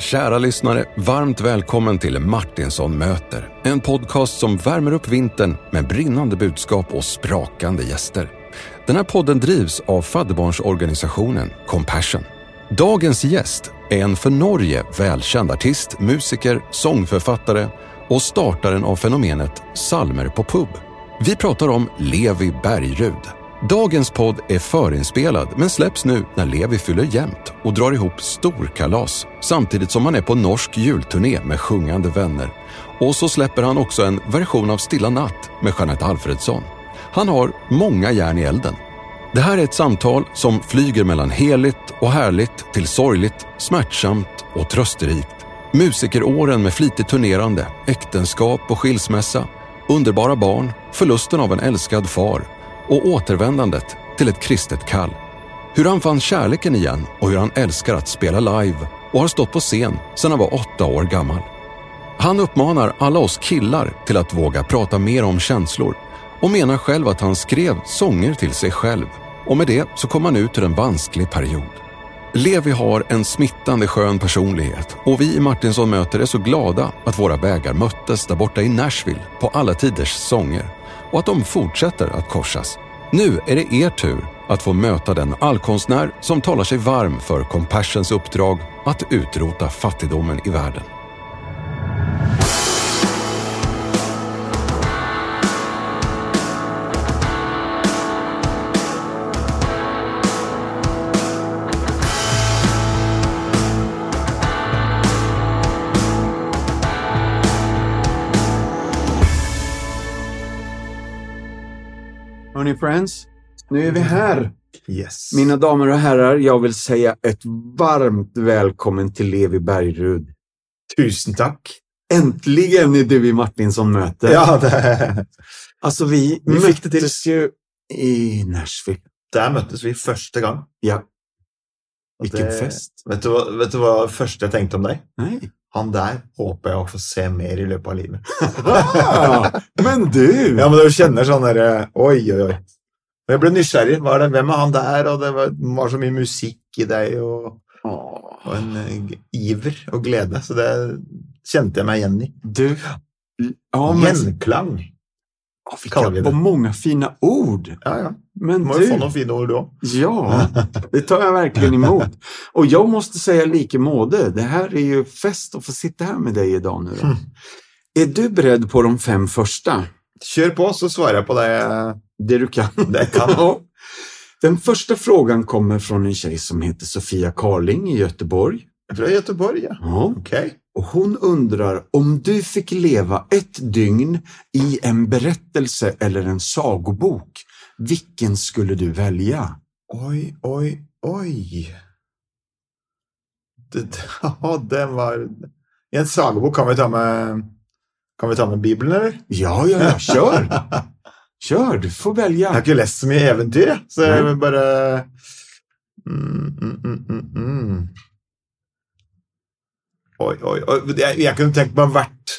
Kära lyssnare, varmt välkommen till Martinsson möter. En podcast som värmer upp vintern med brinnande budskap och sprakande gäster. Den här podden drivs av fadderbarnsorganisationen Compassion. Dagens gäst är en för Norge välkänd artist, musiker, sångförfattare och startaren av fenomenet Salmer på pub. Vi pratar om Levi Bergrud. Dagens podd är förinspelad men släpps nu när Levi fyller jämnt och drar ihop storkalas samtidigt som han är på norsk julturné med sjungande vänner. Och så släpper han också en version av Stilla natt med Jeanette Alfredsson. Han har många järn i elden. Det här är ett samtal som flyger mellan heligt och härligt till sorgligt, smärtsamt och trösterikt. Musikeråren med flitigt turnerande, äktenskap och skilsmässa, underbara barn, förlusten av en älskad far och återvändandet till ett kristet kall. Hur han fann kärleken igen och hur han älskar att spela live och har stått på scen sedan han var åtta år gammal. Han uppmanar alla oss killar till att våga prata mer om känslor och menar själv att han skrev sånger till sig själv och med det så kom han ut ur en vansklig period. Levi har en smittande skön personlighet och vi i Martinsson möter är så glada att våra vägar möttes där borta i Nashville på alla tiders sånger och att de fortsätter att korsas. Nu är det er tur att få möta den allkonstnär som talar sig varm för Compassions uppdrag att utrota fattigdomen i världen. Hörni friends, nu är vi här. Yes. Mina damer och herrar, jag vill säga ett varmt välkommen till Levi Bergrud. Tusen tack. Äntligen är du i Martinsson möte. Ja, det, Alltså vi, Vi möttes ju i Nashville. der møttes vi første gang. Ja, Og vilken det- fest. Vet du, vet du hva første jeg tenkte om deg? Nej. Han der håper jeg å få se mer i løpet av livet. Ah, men du! Ja, men du kjenner sånn derre Oi, oi, oi. Jeg ble nysgjerrig. Hva er det, hvem er han der? Og det var, var så mye musikk i deg, og, og en uh, iver og glede. Så det kjente jeg meg igjen i. du. Ja, men, Gjenklang. Ja, vi det. På mange fine ord. Ja, ja. Men Du må jo få noen fine ord, òg. ja, det tar jag verkligen emot. Och jag måste säga like måte. Det här är ju fest att få sitta här med dig idag nu. Då. Mm. Är du beredd på de fem första? Kjør på, så svarer jeg på det Det du kan. det jeg kan. Ja. Den första frågan kommer från en tjej som heter Sofia Karling i Göteborg. Fra Göteborg, ja. Ja. Ok. Och hon undrar om du fick leva ett dygn i en berättelse eller en sagobok, vilken skulle du velge? Oi, oi, oi. Det, det var I en sagebok kan vi ta med Kan vi ta med Bibelen, eller? Ja, ja, ja, kjør! Kjør, du får velge. Jeg har ikke lest så mye eventyr, jeg, så jeg vil bare mm, mm, mm, mm, mm. Oi, oi, oi. Jeg, jeg kunne tenkt meg å vært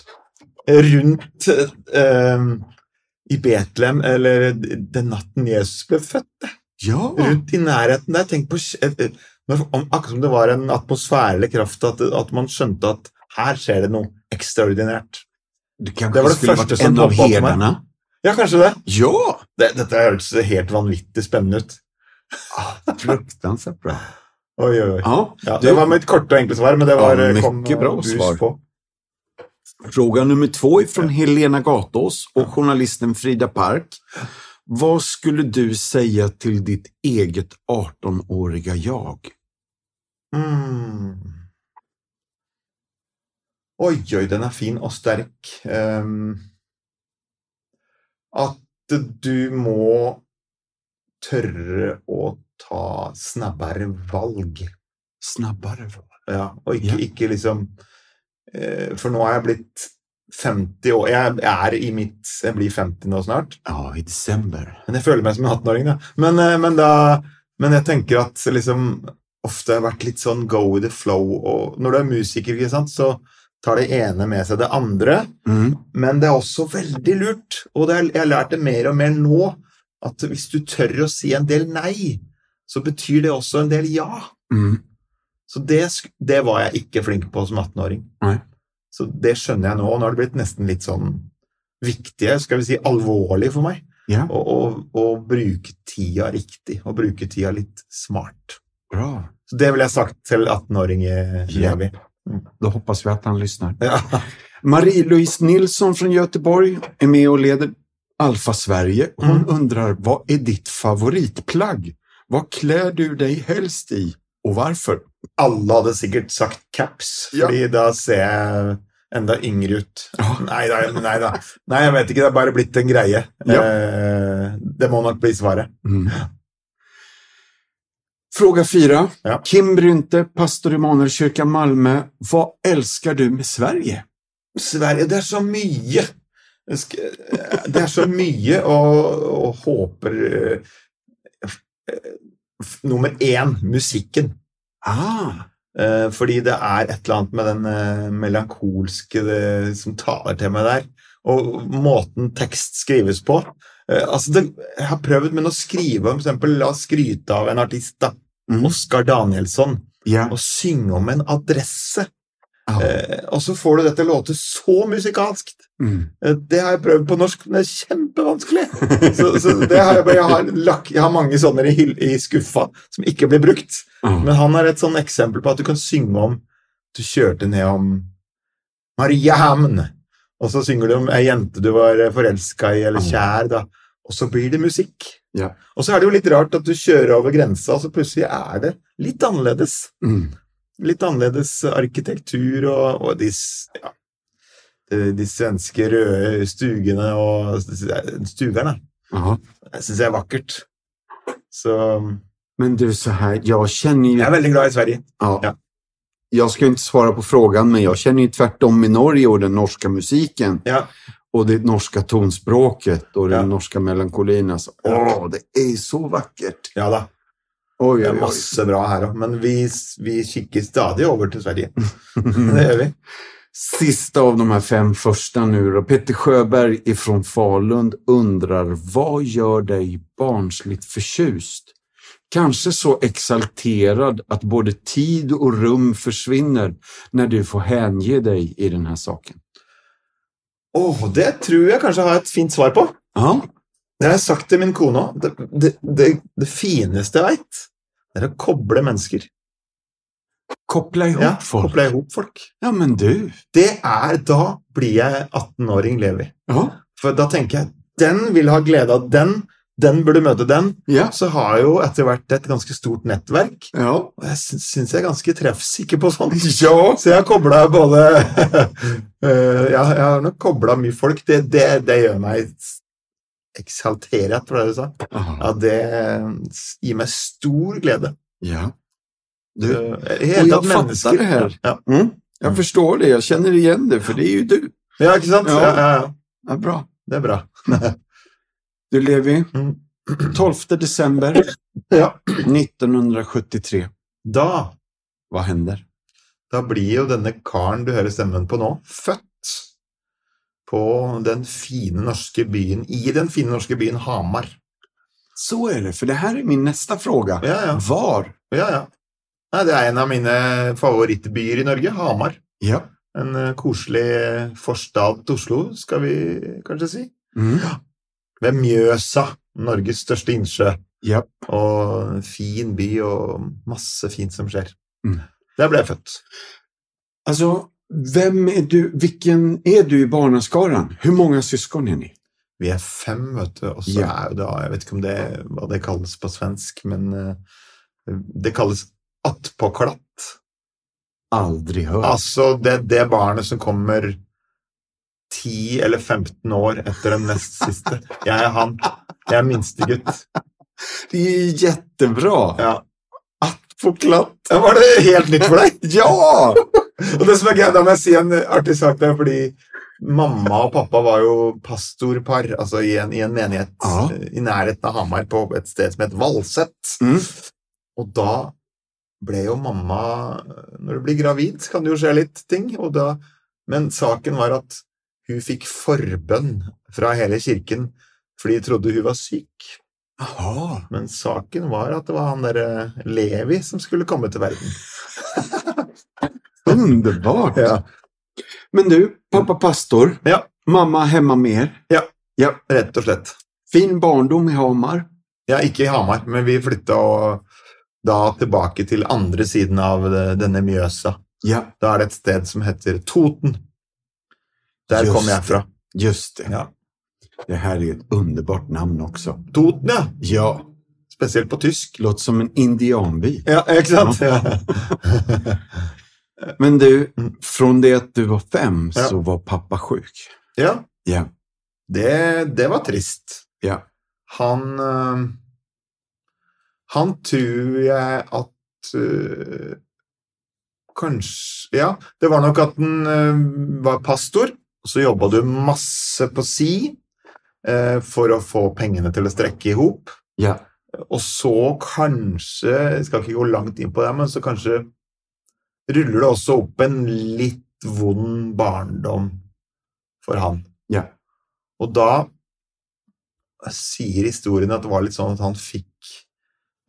rundt eh, i Betlehem, eller den natten Jesus ble født. Ja, rundt i nærheten der. Tenk på eh, eh, Akkurat som det var en atmosfære eller kraft, at, at man skjønte at her skjer det noe ekstraordinært. du Det var det første som en opp for herdarna? Ja, kanskje det. Ja! det dette hørtes helt vanvittig spennende ut. Ah, fruktansvärt bra. Oi, oi, oi. Ah, Ja, det, det var mitt korte og enkle svar, men det var Ja, eh, kom bra bus svar. på. Fråga nummer två är från Helena Gatås och journalisten Frida Park. Vad skulle du säga till ditt eget 18-åriga jag? Mm. Oj, oj, den er fin og sterk. Um, at du må tørre å ta snabbere valg. Snabbare. Ja, og ikke, Ja. ikke liksom For nå er jeg blitt 50 år Jeg er i mitt Jeg blir 50 nå snart. Ja, i desember. Men jeg føler meg som en 18-åring, da. Men, eh, men, da. men jeg tenker at liksom ofte har vært litt sånn go with the flow, og når du er musiker, ikke sant, så tar det ene med seg det andre. Mm. Men det er også veldig lurt, og det er, jeg har lært det mer og mer nå, at hvis du tør å si en del nei, så betyr det også en del ja. Mm. Så det, det var jeg ikke flink på som 18-åring. Så det skjønner jeg nå. Og Nå har det blitt nesten litt sånn viktige, skal vi si alvorlig for meg, Ja, å, å, å bruke tida riktig, Å bruke tida litt smart. bra. Så det ville jeg sagt til 18-åring Yep. Levi. Da hoppas vi at han lytter. Ja. Marie-Louise Nilsson fra Göteborg er med og leder Alfa Sverige. Hun Mm. undrar, er är ditt favoritplagg? Hva klär du deg helst i och hvorfor? Alle hadde sikkert sagt caps, Ja. fordi da ser jeg enda yngre ut. Ja. Nei da, nei da. Nei, jeg vet ikke, det er bare blitt en greie. Ja. Eh, det må nok bli svaret. Mm. Fråga fyra. Ja. Kim Brynte, pastor i Immanuelskyrkan Malmö. Hva elsker du med Sverige? Sverige, det er så mye! Det er så mye, og, og håper eh, Nummer én musikken. Ah, Eh, fordi det er et eller annet med den eh, melankolske det, som taler til meg der. Og måten tekst skrives på. Eh, altså det, jeg har prøvd, men å skrive om eksempel, La oss skryte av en artist, da. Mm. Oskar Danielsson. ja. Og synge om en adresse. Eh, og så får du dette låte så musikalskt. Mm. Eh, Det har jeg prøvd på norsk, men det er kjempevanskelig. Så, så det har jeg, bare- jeg, har lak, jeg har mange sånne i, i skuffa som ikke blir brukt. Mm. Men han er et sånn eksempel på at du kan synge om Du kjørte ned om Mariehamn, og så synger du om ei jente du var forelska i eller kjær, da. Og så blir det musikk. Ja. Og så er det jo litt rart at du kjører over grensa, og så plutselig er det litt annerledes. Mm. Litt annerledes arkitektur og, og de, ja, de, svenske røde stugene og stugerne. Ja. Jeg syns det er vakkert. Så Men du, så her, jeg kjenner jo jeg er veldig glad i Sverige. Ja. Ja. Jeg skal ikke svare på frågan, men jeg kjenner jo tvert om i Norge og den norske musiken Ja. Og det norske tonspråket og den Ja. melankolien. å, det er så vakkert! ja da. Oj, Det er masse bra her òg, men vi, vi kikker stadig over til Sverige. Det gjør vi. Sista av de her fem første nå. Petter Sjøberg fra Falun undrer hva gjør deg barnsligt fortjust? Kanskje så exalterad at både tid og rum forsvinner når du får hengi deg i denne saken. Åh, det tror jeg kanskje har et fint svar på. Ja. Det har jeg sagt til min kone òg. Det, det, det, det fineste jeg veit, er å koble mennesker. Koble ihop hop folk. koble i hop folk. Ja, men du. Det er Da blir jeg 18-åring Levi. Ja. For da tenker jeg den vil ha glede av den, den burde møte den. Ja. Så har jeg jo etter hvert et ganske stort nettverk, Ja. og jeg syns, syns jeg er ganske treffsikker på sånt. Ja. Så jeg har kobla både Eh, ja, Jeg har nok kobla mye folk. Det, det, det gjør meg eksalteret, for det du sa. Ja, det gir meg stor glede. Ja. Du, hele og jeg fatter det her. Ja. Mm. Jeg forstår det. jeg kjenner igjen det, for det er jo du. ja, ikke sant? Ja. Ja. Ja, ja. er bra. Det er bra. Du, Levi. Mm. 12 december 1973. Da, Hva hender? da blir jo denne karen du hører stemmen på nå, født på den fine norske byen, i den fine norske byen Hamar. Så er det, for det her er min neste fråga. Ja, ja. Var? ja, ja. Nei, det er en av mine favorittbyer i Norge, Hamar. Ja. En eh, koselig forstad til Oslo, skal vi kanskje si. Mm. Ved Mjøsa, Norges største innsjø. Ja. Og fin by og masse fint som skjer. Mm. Der ble jeg født. Alltså, vem er du? hvilken er du i barneskaren? Hvor mange syskon er ni? Vi er fem, vet du. Og så Ja. er jo da Jeg vet ikke om det, hva det kalles på svensk, men eh, det kalles attpåklatt. Aldri hørt. Altså det, det barnet som kommer 10 eller 15 år etter den nest siste. Jeg er han. Jeg er minstegutt. Det er kjempebra! Ja. Attpåklatt. Var det helt nytt for deg? Ja! Og det som er gøy, da må jeg si en artig sak der, fordi mamma og pappa var jo pastorpar altså i en, i en menighet Ja. eh, i nærheten av Hamar, på et sted som het Valset. Mm. Og da ble jo mamma Når du blir gravid, kan det jo skje litt ting. Da, men saken var at hun fikk forbønn fra hele kirken fordi de trodde hun var syk. Aha. Men saken var at det var han derre Levi som skulle komme til verden. Underbart! Ja. Men du, pappa pastor, Ja. mamma hemma mer. Ja. ja. Rett og slett. Fin barndom i Hamar. Ja, ikke i Hamar, men vi flytta da tilbake til andre siden av denne Mjøsa. Ja, Da er det et sted som heter Toten. Der Just kom jeg fra. just det. Ja. Det her er et underbart namn også. Toten, ja. Ja, Spesielt på tysk. låter som en indianby. Ja, ikke sant? Ja. Men du, Mm. från det att du var fem Ja. så var pappa sjuk. ja. Ja, Det, det var trist. ja, Han eh, Han tror jeg at uh, Kanskje Ja, det var nok at han uh, var pastor. Så jobba du masse på si uh, for å få pengene til å strekke i hop. ja, Og så kanskje Jeg skal ikke gå langt inn på det, men så kanskje ruller det også opp en litt vond barndom for han. ja. Og da sier historien at det var litt sånn at han fikk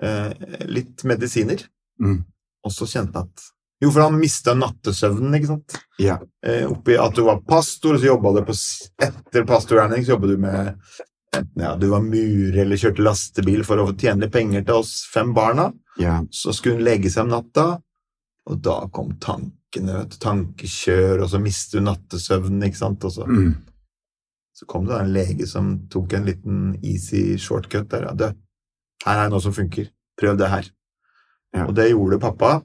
eh, litt medisiner, Mm. og så kjente han at Jo, for han mista nattesøvnen, ikke sant? Ja. Eh, oppi at du var pastor, så jobba du på Etter pastorgjerning så jobba du med enten ja, du var murer eller kjørte lastebil for å tjene penger til oss fem barna. ja. Så skulle hun legge seg om natta, og da kom tankene, vet du, tankekjør, og så mister du nattesøvnen, ikke sant? Og så Mm. så kom det en lege som tok en liten easy shortcut der. Ja, det, her er noe som funker. Prøv det her. Ja. Og det gjorde pappa,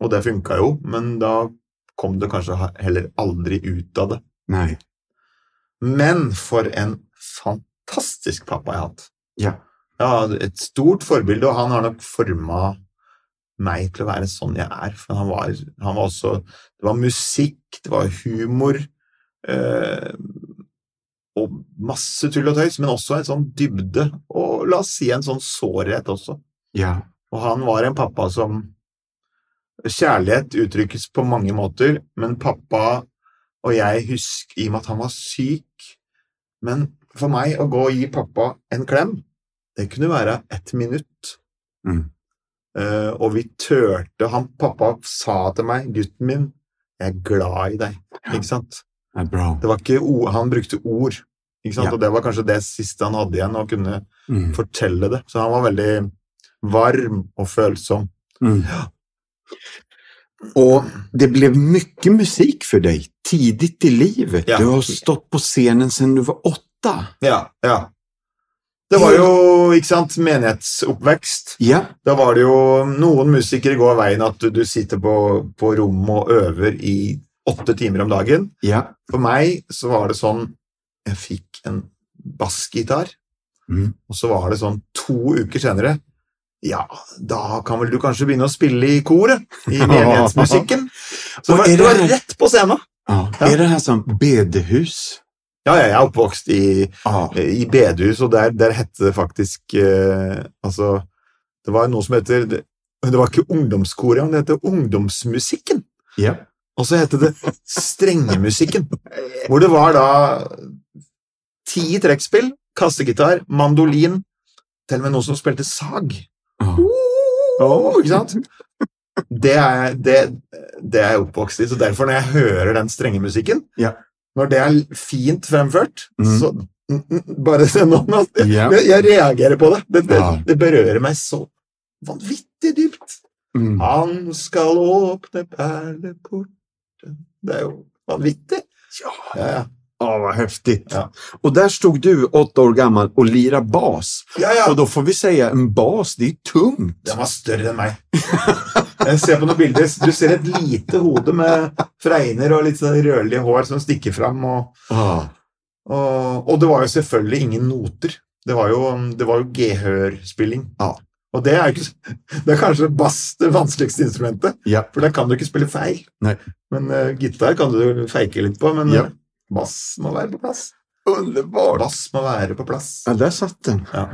og det funka jo, men da kom det kanskje heller aldri ut av det. Nei. Men for en fantastisk pappa jeg har hatt. Ja. Ja, et stort forbilde, og han har nok forma meg til å være sånn jeg er. For han var, han var også Det var musikk, det var humor eh, og masse tull og tøys, men også en sånn dybde, og la oss si en sånn sårhet også. Ja. Og han var en pappa som Kjærlighet uttrykkes på mange måter, men pappa og jeg husker i og med at han var syk Men for meg å gå og gi pappa en klem, det kunne være ett minutt. Mm. Eh, og vi turte han, Pappa sa til meg, gutten min, jeg er glad i deg. Ikke sant? Ja. Det var ikke ord, Han brukte ord. Ikke sant? Ja. Og det var kanskje det siste han hadde igjen, å kunne Mm. fortelle det. Så han var veldig varm og følsom. Mm. Og det ble mye musikk for deg tidigt i livet. Ja. Du har stått på scenen siden du var åtta. Ja, ja. Det var jo, ikke sant, menighetsoppvekst. Ja, Da var det jo Noen musikere går veien at du, du sitter på, på rommet og øver i åtte timer om dagen. ja. For meg så var det sånn Jeg fikk en bassgitar, Mm. og så var det sånn to uker senere Ja, da kan vel du kanskje begynne å spille i koret? I menighetsmusikken? Så det var, det var rett på scenen. ja. Er det her sånn bedehus? Ja, jeg er oppvokst i, ah. i bedehus, og der, der hette det faktisk eh, Altså, det var noe som heter Det, det var ikke ungdomskoret, men det heter ungdomsmusikken. Ja. Og så heter det strengemusikken, hvor det var da ti trekkspill, kassegitar, mandolin, til og med noen som spilte sag. Ja. Oh, ikke sant? Det er, det, det er jeg oppvokst i, så derfor når jeg hører den strenge musikken, Ja. Når det er fint fremført, mm. så bare se nå, nå, jeg, jeg reagerer på det. Det, det. Ja. det berører meg så vanvittig dypt. Mm. Han skal åpne perleporten Det er jo vanvittig. Ja. Ja, ja. Å, vad häftigt. Ja. Och där stod du, åtta år gammel og lirade bas. ja, ja. Och då får vi säga, en bas, det er tungt. Den var større enn meg. Jeg ser på noen bilder. Du ser et lite hode med fregner og litt sånn rødlige hår som stikker fram. Og, ah. og, og det var jo selvfølgelig ingen noter. Det var jo, det var jo gehørspilling. Ah. Og det er, ikke, det er kanskje bass det vanskeligste instrumentet, Ja. for der kan du ikke spille feil. Nei. Men uh, gitar kan du feike litt på, men Ja. eh, bass må være på plass. Underbart. Bass må være på plass. Ja, der satt den. Ja.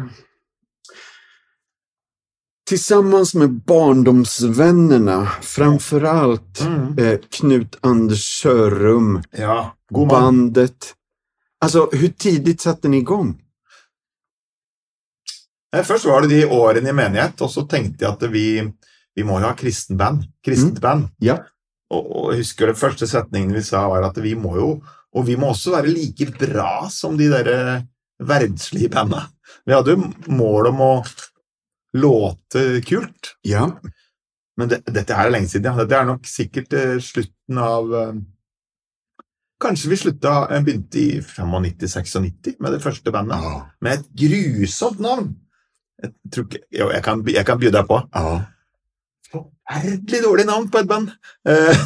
Tillsammans med barndomsvännerna, framförallt Mm. eh, Knut Anders Sörum, ja. Bandet. Alltså, hur tidigt satte ni igång? Eh, Først var det de årene i menighet, og så tenkte jeg at vi, vi må jo ha kristenband. Kristent band. Ja. Og, og jeg husker det første setningen vi sa, var at vi må jo Og vi må også være like bra som de der eh, verdslige banda. Vi hadde jo mål om å låte kult. Ja. Men det, dette her er lenge siden. Ja. Dette er nok sikkert eh, slutten av eh, Kanskje vi slutta begynte i 95-96 med det første bandet. Ja. Med et grusomt navn. Jeg tror ikke Jo, jeg kan, jeg kan by deg på. ja. Forferdelig dårlig navn på et band. Eh,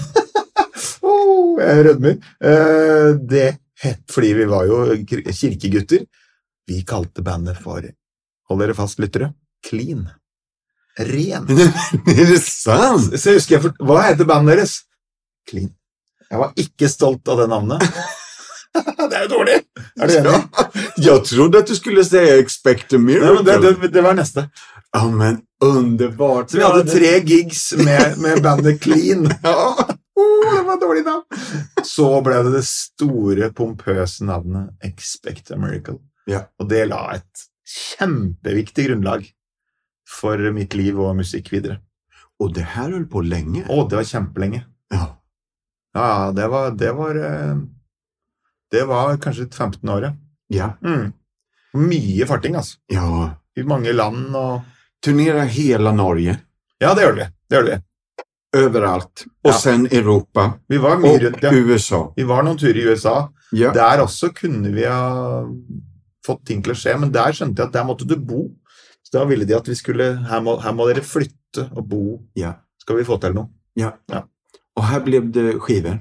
oh, jeg rødmer. Eh, det het fordi vi var jo kirkegutter. Vi kalte bandet for Hold dere fast, lyttere. Clean. Ren. er det sant? Så husker jeg, for- Hva heter bandet deres? Clean. Jeg var ikke stolt av det navnet. det er jo dårlig! Er du enig? jeg trodde at du skulle si expect a miracle. Nei, det, det, det var neste. Ja, men underbart. Så vi hadde tre gigs med, med bandet Clean. Ja. Oh, det var dårlig navn! Så ble det det store, pompøse navnet Expect a Miracle. Ja. Og det la et kjempeviktig grunnlag for mitt liv og musikk videre. Og det her holdt på lenge? Å, det var kjempelenge. Ja. Ja, det var Det var, eh, det var kanskje 15 år, ja. Mm. Mye farting, altså. Ja. I mange land og Turnera hele Norge. Ja, det gjør vi. Det gjør vi. Overalt. Og Ja. sen Europa. Vi var mye rundt, ja. USA. Vi var noen turer i USA. Ja. Der også kunne vi ha fått ting til å skje, men der skjønte jeg at der måtte du bo. Da ville de at vi skulle Her må, her må dere flytte og bo. Ja. Skal vi få til noe? ja. Ja. Og her ble det skiver?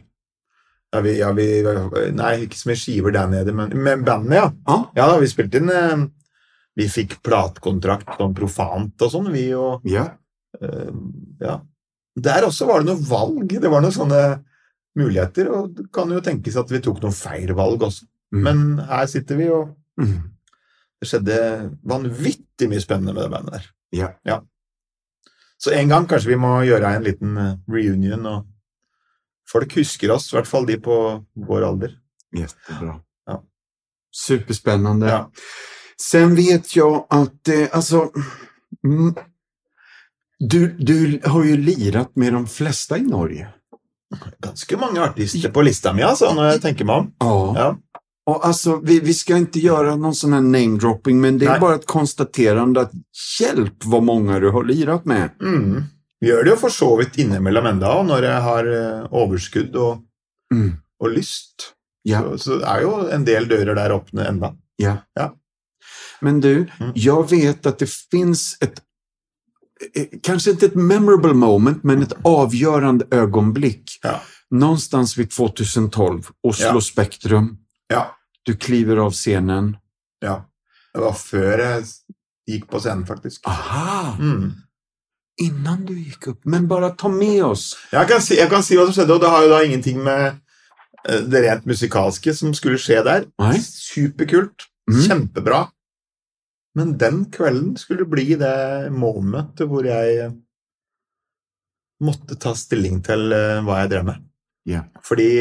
Ja, vi, ja, vi, nei, ikke så mye skiver der nede, men med bandet, ja. Ja. Ja da, vi spilte inn eh, Vi fikk platekontrakt sånn profant og sånn, vi og Ja. Uh, Ja. Der også var det noe valg. Det var noen sånne muligheter, og det kan jo tenkes at vi tok noen feil valg også. Mm. Men her sitter vi, og Mm. Det skjedde vanvittig mye spennende med det bandet der. Ja. Så en gang kanskje vi må gjøre en liten eh, reunion, og folk husker oss, i hvert fall de på vår alder. Jättebra. Ja. Superspännande. Ja. Sen vet jag att, eh, alltså, mm, du, du har ju lirat med de flesta i Norge. Ganske mange artister på lista mi, altså, når jeg tenker meg om. Ja. Ja. Och alltså, vi, vi ska inte göra någon sån här namedropping, men det är Nej. bara ett konstaterande att hjälp vad många du har lirat med. Mm. Gjør det jo for så vidt innimellom enda, dag når jeg har eh, overskudd og, Mm. og lyst. Ja. Så, så er jo en del dører der åpne enda. Ja. Ja. Men du, Mm. jag vet att det finns ett, Kanskje kanske inte ett memorable moment, men ett avgörande ögonblick. Ja. Någonstans vid 2012, Oslo Ja. Spektrum. Ja. Du kliver av scenen. ja. Det var før jeg gikk på scenen, faktisk. Aha! Mm. Innan du gikk opp. Men bare ta med oss. Jeg, kan si, jeg kan si hva som skjedde, og det har jo da ingenting med eh, det rent musikalske som skulle skje der. Nei. Superkult. Mm. Kjempebra. Men den kvelden skulle bli det momentet hvor jeg eh, måtte ta stilling til eh, hva jeg drev med. Yeah. Fordi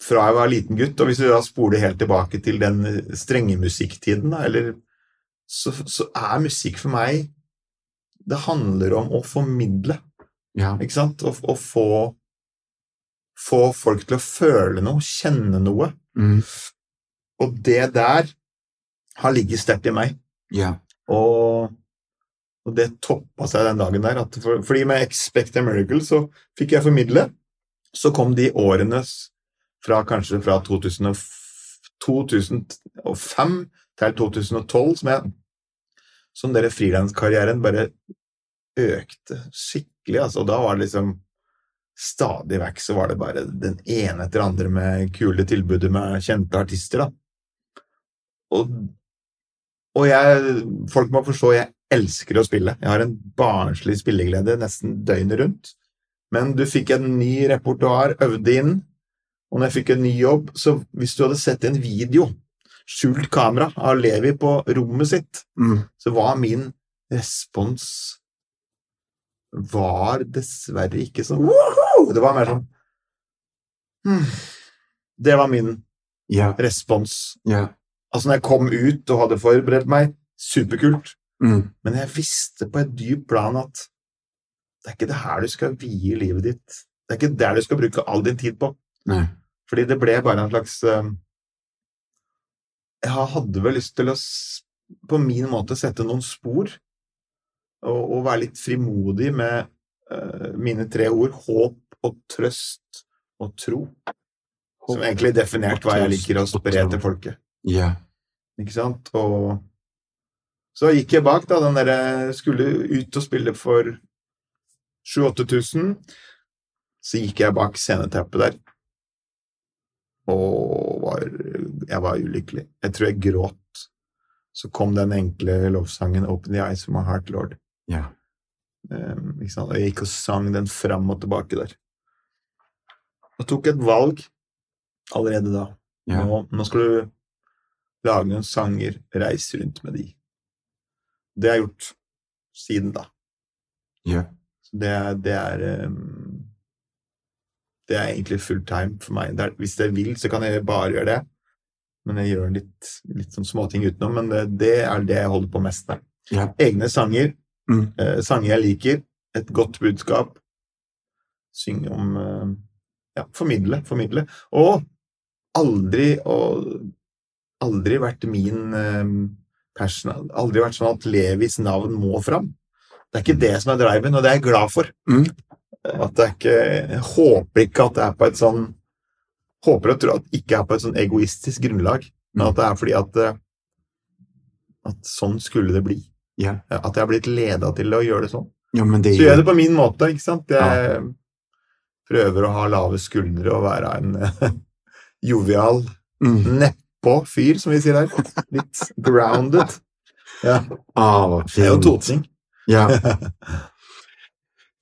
fra jeg var liten gutt, og hvis vi da spoler helt tilbake til den strenge musikktiden, da, eller, så, så er musikk for meg Det handler om å formidle, Ja. ikke sant? Å, å få, få folk til å føle noe, kjenne noe. Mm. Og det der har ligget sterkt i meg. Ja. Og, og det toppa seg den dagen der. At for, fordi med Expect a Miracle så fikk jeg formidle. Så kom de årene s- fra kanskje fra 2000 2005 til 2012 som jeg som dere frilanskarrieren bare økte skikkelig. Altså, da var det liksom Stadig vekk så var det bare den ene etter andre med kule tilbudet med kjente artister, da. Og og jeg, folk må forstå, jeg elsker å spille. Jeg har en barnslig spilleglede nesten døgnet rundt. Men du fikk en ny repertoar, øvde inn, og når jeg fikk en ny jobb, så hvis du hadde sett en video, skjult kamera av Levi på rommet sitt, Mm. så var min respons var dessverre ikke sånn «Woohoo!» Det var mer sånn hmm. Det var min yeah. respons. Yeah. Altså, når jeg kom ut og hadde forberedt meg, superkult. Mm. Men jeg visste på et dypt plan at det er ikke det her du skal vie livet ditt det er ikke der du skal bruke all din tid på. Nei. Fordi det ble bare en slags eh, Jeg hadde vel lyst til å på min måte sette noen spor, og, og være litt frimodig med uh, mine tre ord håp og trøst og tro. Som egentlig definerte hva jeg liker å spre til folket. Ja. Ikke sant? Og så gikk jeg bak, da. Den derre Skulle ut og spille for 7000-8000. Så gikk jeg bak sceneteppet der. Og var, jeg var ulykkelig. Jeg tror jeg gråt. Så kom den enkle lovsangen 'Open the eyes of my heart, Lord'. Ja. Um? Og jeg gikk og sang den fram og tilbake der. Og tok et valg allerede da. Ja. Nå, nå skal du lage noen sanger, reise rundt med de. Det har jeg gjort siden da. Ja. Så det, det er ehm, Det er egentlig full time for meg. Det er, hvis jeg vil, så kan jeg bare gjøre det. Men jeg gjør litt, litt sånn småting utenom. Men det, det er det jeg holder på mest med. Ja. Egne sanger, Mm. eh, sanger jeg liker, et godt budskap. Synge om eh, Ja, formidle, formidle. Og aldri og aldri vært min eh, passion. Aldri vært sånn at Levis navn må fram. Det er ikke det som er driven, og det er jeg glad for. Mm. At det er ikke, jeg håper ikke at det er på et sånn Håper og tror at det ikke er på et sånn egoistisk grunnlag, men at det er fordi at eh, at sånn skulle det bli. Ja. At jeg har blitt leda til å gjøre det sånn. ja, men det Så gjør jeg det på min måte, ikke sant? Jeg prøver å ha lave skuldre og være en jovial, Mm. nedpå fyr, som vi sier der. Litt grounded. Ja, Ah, det er jo fint. totning. Ja.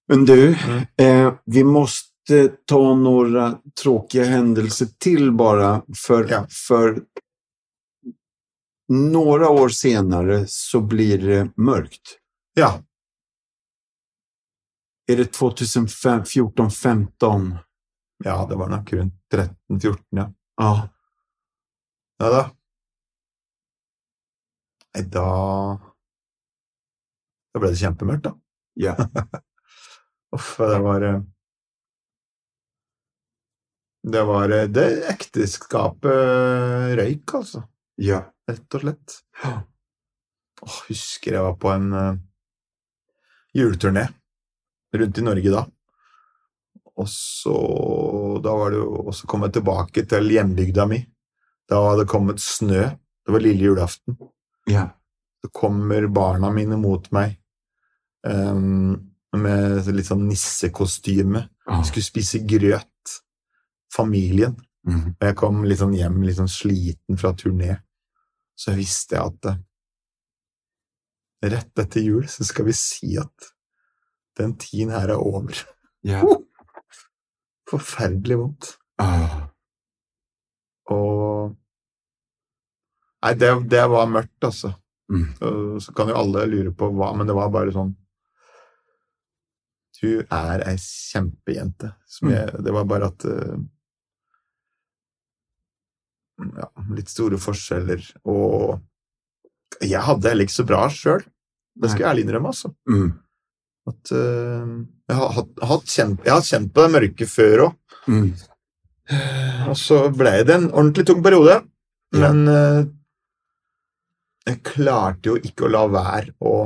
Men du, Mm. eh, vi måste ta några tråkiga händelser till bara. För, Ja. för några år senare så blir det mörkt. Ja. Är det 2014, 15? ja, det var nok rundt 13-14, ja. Ja. Ja da. Nei, da Da ble det kjempemørkt, da. Ja. Uff, det var eh, Det var eh, Det ekteskapet eh, røyk, altså. Ja. Rett og slett. Ja. Åh, husker jeg var på en uh, juleturné rundt i Norge da. Og så Da var det jo også kommet kom jeg tilbake til hjembygda mi. Da hadde det kommet snø. Det var lille julaften. Ja. Så kommer barna mine mot meg ehm, med litt sånn nissekostyme. Ah. Skulle spise grøt. Familien. Mm. Og jeg kom litt sånn hjem litt sånn sliten fra turné. Så visste jeg at eh, rett etter jul så skal vi si at den tiden her er over. Ja. Forferdelig vondt. Ah. Og Nei, det, det var mørkt, altså. Mm. Og Så kan jo alle lure på hva, men det var bare sånn Du er ei kjempejente. Som jeg, det var bare at eh, Ja, litt store forskjeller. Og jeg hadde heller ikke så bra sjøl. Det skal jeg ærlig innrømme, altså. Mm. At, uh, jeg, har, hatt kjent, jeg har kjent på det mørke før òg. Mm. Og så ble det en ordentlig tung periode. Ja. Men uh, jeg klarte jo ikke å la være å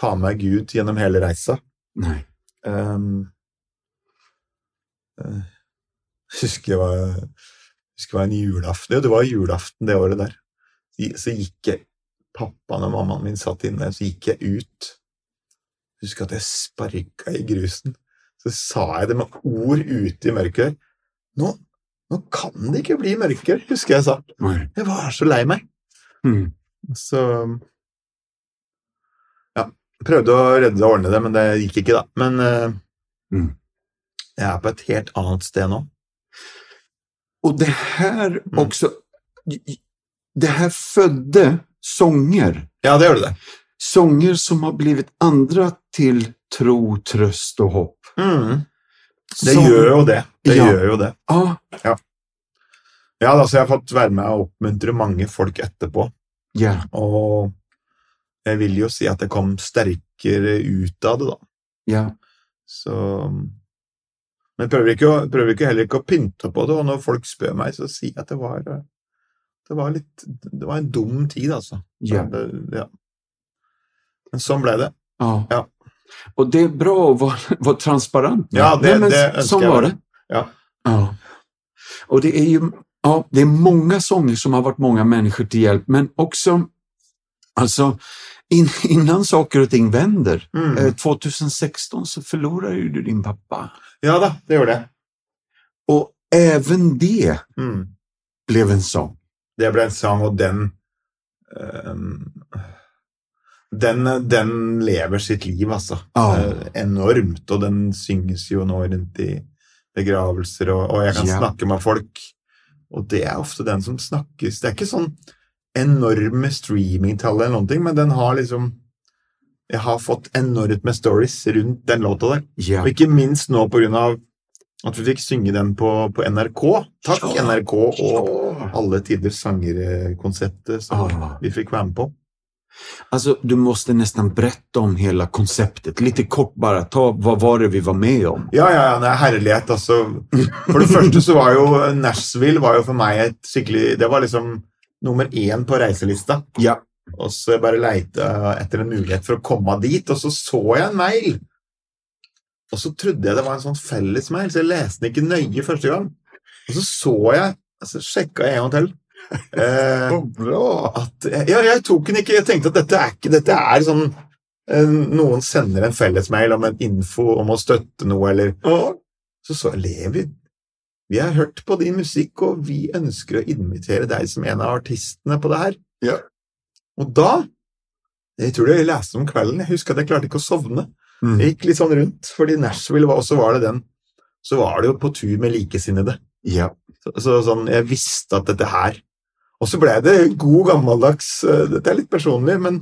ta med Gud gjennom hele reisa. Nej. Um, eh, husker jeg var husker det var en julaften. Jo, det var julaften det året der. Så, gikk jeg Pappaen og mammaen min satt inne, så gikk jeg ut. Husker at jeg sparka i grusen. Så sa jeg det med ord ute i mørket. Nå, nå kan det ikke bli mørkere, husker jeg sa. Jeg var så lei meg. Mm. Så. Prøvde å redde og ordne det, men det gikk ikke, da. Men uh, Mm. jeg er på et helt annet sted nå. Og det her mm. også det her fødte sanger. Ja, det gjør det. Sanger som har blitt andre til tro, trøst og håp. Mm. Det Som- gjør jo det. Det Ja. gjør jo det. Ja, Ja, altså, jeg har fått være med og oppmuntre mange folk etterpå. ja, Og jeg vil jo si at jeg kom sterkere ut av det, da. ja. Så Men jeg prøver ikke, å, prøver ikke heller ikke å pynte på det, og når folk spør meg, så sier jeg at det var, det var litt Det var en dum tid, altså. Ja. Det, ja. Men sånn ble det. Ja. Ja. Og det er bra å være, være transparent. Ja, det- det önskar Sånn jag var det. Ja. Ja. Og det er jo ja, det är många sånger som har vært mange mennesker til hjelp, men också alltså in, innan saker och ting vänder. Mm. Eh, 2016 så förlorar ju du din pappa. Ja da, det gjorde jeg. Och även det Mm. blev en sång. Det blev en sang, og den ehm, den, den lever sitt liv, altså. Ja. Eh, enormt. Og den synges jo nå rundt i begravelser, og, og jeg kan Ja. snakke med folk. Og det er ofte den som snakkes. Det er ikke sånn enorme streamingtall eller noen ting, men den har liksom Jeg har fått enormt med stories rundt den låta der. Ja. Og ikke minst nå på grunn av at vi fikk synge den på, på NRK. Takk, Ja. NRK og alle tiders sanger-konseptet som ah. vi fikk være med på. Alltså, du måste nästan berätta om hele konceptet. Lite kort bara, ta vad var det vi var med om? Ja, ja, ja, det er herlighet, altså. For det første så var jo Nashville var jo for meg et skikkelig Det var liksom nummer én på reiselista. Ja. Og så bare leite etter en mulighet for å komme dit, og så så jeg en mail. Og så trodde jeg det var en sånn fellesmail, så jeg leste den ikke nøye første gang. Og så så jeg, altså sjekka jeg en gang til. Eh, at, ja, jeg tok den ikke. Jeg tenkte at dette er ikke Dette er sånn eh, Noen sender en fellesmail om en info om å støtte noe, eller Så så jeg Levi, vi har hørt på din musikk, og vi ønsker å invitere deg som en av artistene på det her. Ja. Og da Jeg tror jeg leste om kvelden. Jeg husker at jeg klarte ikke å sovne. Mm. Jeg gikk litt sånn rundt, fordi Nashville var, også var det den Så var det jo på tur med likesinnede. Ja. Så, så sånn, jeg visste at dette her Og så ble det god gammeldags eh, Dette er litt personlig, men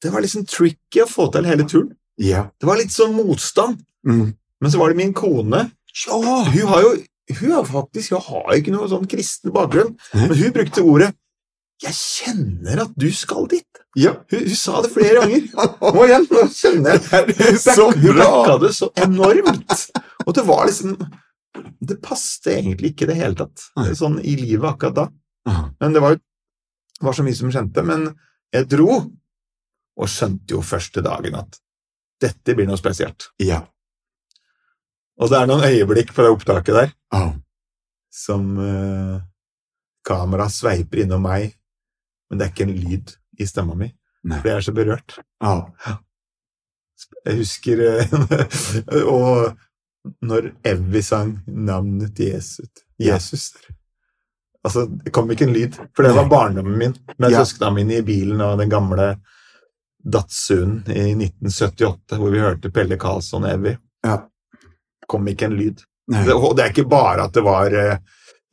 det var liksom tricky å få til hele turen. Ja. Det var litt sånn motstand. Mm. Men så var det min kone. Ja! Hun har jo hun har faktisk hun har ikke noe sånn kristen bakgrunn, men hun brukte ordet 'Jeg kjenner at du skal dit'. Ja. Hun, hun sa det flere ganger. Nå igjen, nå kjenner jeg Hun Så back- hun bra! backa det så enormt. Og det var liksom Det passet egentlig ikke i det hele tatt, sånn i livet akkurat da. Men det var, var så mye som skjønte. Men jeg dro, og skjønte jo første dagen at dette blir noe spesielt. Ja. Og det er noen øyeblikk fra opptaket der Ja. som uh, kameraet sveiper innom meg, men det er ikke en lyd i stemma mi, Nei. for jeg er så berørt. Ja. Jeg husker eh, Og når Evy sang navnet til Jesus, Jesus Altså, det kom ikke en lyd, for det var barndommen min med Ja. søsknene mine i bilen og den gamle Datsun i 1978, hvor vi hørte Pelle Karlsson og Evy. Ja. Kom ikke en lyd. Det, og det er ikke bare at det var eh,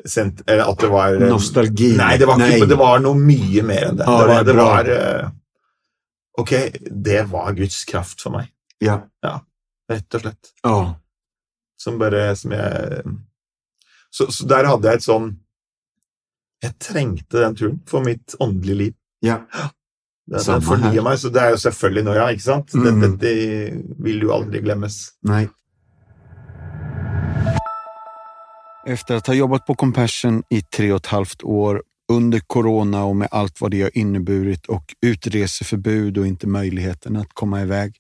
sendt, eller at det var eh, Nostalgi. Nei, det var, ikke, det var noe mye mer enn det. Ja, det, var, det det var eh, Ok, det var Guds kraft for meg, Ja. rett og slett. Ja. Som bare Som jeg så, så der hadde jeg et sånn Jeg trengte den turen for mitt åndelige liv. Ja. Det, den fornyer meg, så det er jo selvfølgelig nå, ja, ikke sant? Mm. Dette, dette vil jo aldri glemmes. Nej. Efter att ha jobbat på Compassion i tre och ett halvt år under corona och med allt vad det har inneburit och utreseförbud och inte möjligheten att komma iväg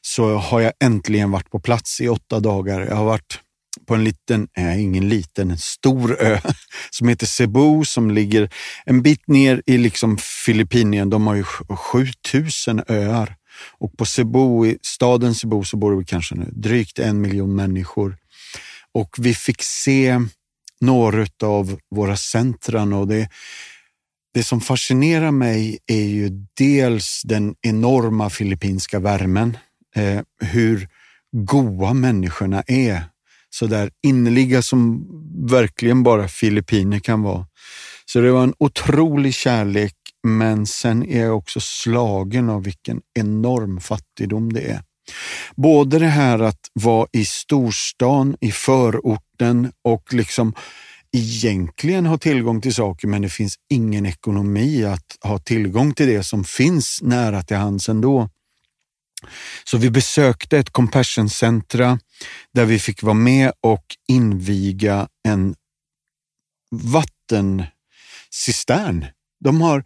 så har jag äntligen varit på plats i åtta dagar. Jag har varit på en liten, eh, ingen liten, en stor ö som heter Cebu som ligger en bit ner i liksom Filippinien. De har ju 7000 öar och på Cebu, i staden Cebu så bor det kanske nu drygt en miljon människor. Och vi fick se några av våra centran och det, det som fascinerar mig är ju dels den enorma filippinska värmen, eh, hur goa människorna är. Så där innerliga som verkligen bara filippiner kan vara. Så det var en otrolig kärlek, men sen är jag också slagen av vilken enorm fattigdom det är. Både det här att vara i storstan, i förorten och liksom egentligen ha tillgång till saker men det finns ingen ekonomi att ha tillgång till det som finns nära till hands ändå. Så vi besökte ett compassion centra där vi fick vara med och inviga en vattencistern. De har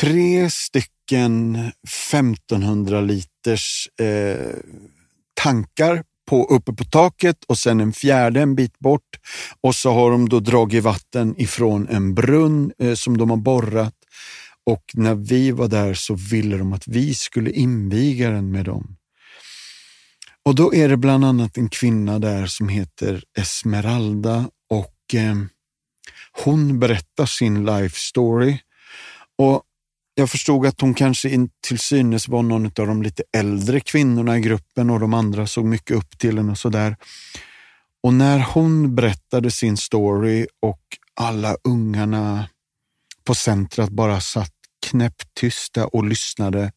tre stycken 1500 liters eh, tankar på, uppe på taket och sen en fjärde en bit bort. Och så har de då dragit vatten ifrån en brunn eh, som de har borrat. Och när vi var där så ville de att vi skulle inviga den med dem. Och då är det bland annat en kvinna där som heter Esmeralda och eh, hon berättar sin life story. Och jag förstod att hon kanske till synes var någon av de lite äldre kvinnorna i gruppen och de andra såg mycket upp till henne och sådär. Och när hon berättade sin story och alla ungarna på centret bara satt knäpptysta och lyssnade.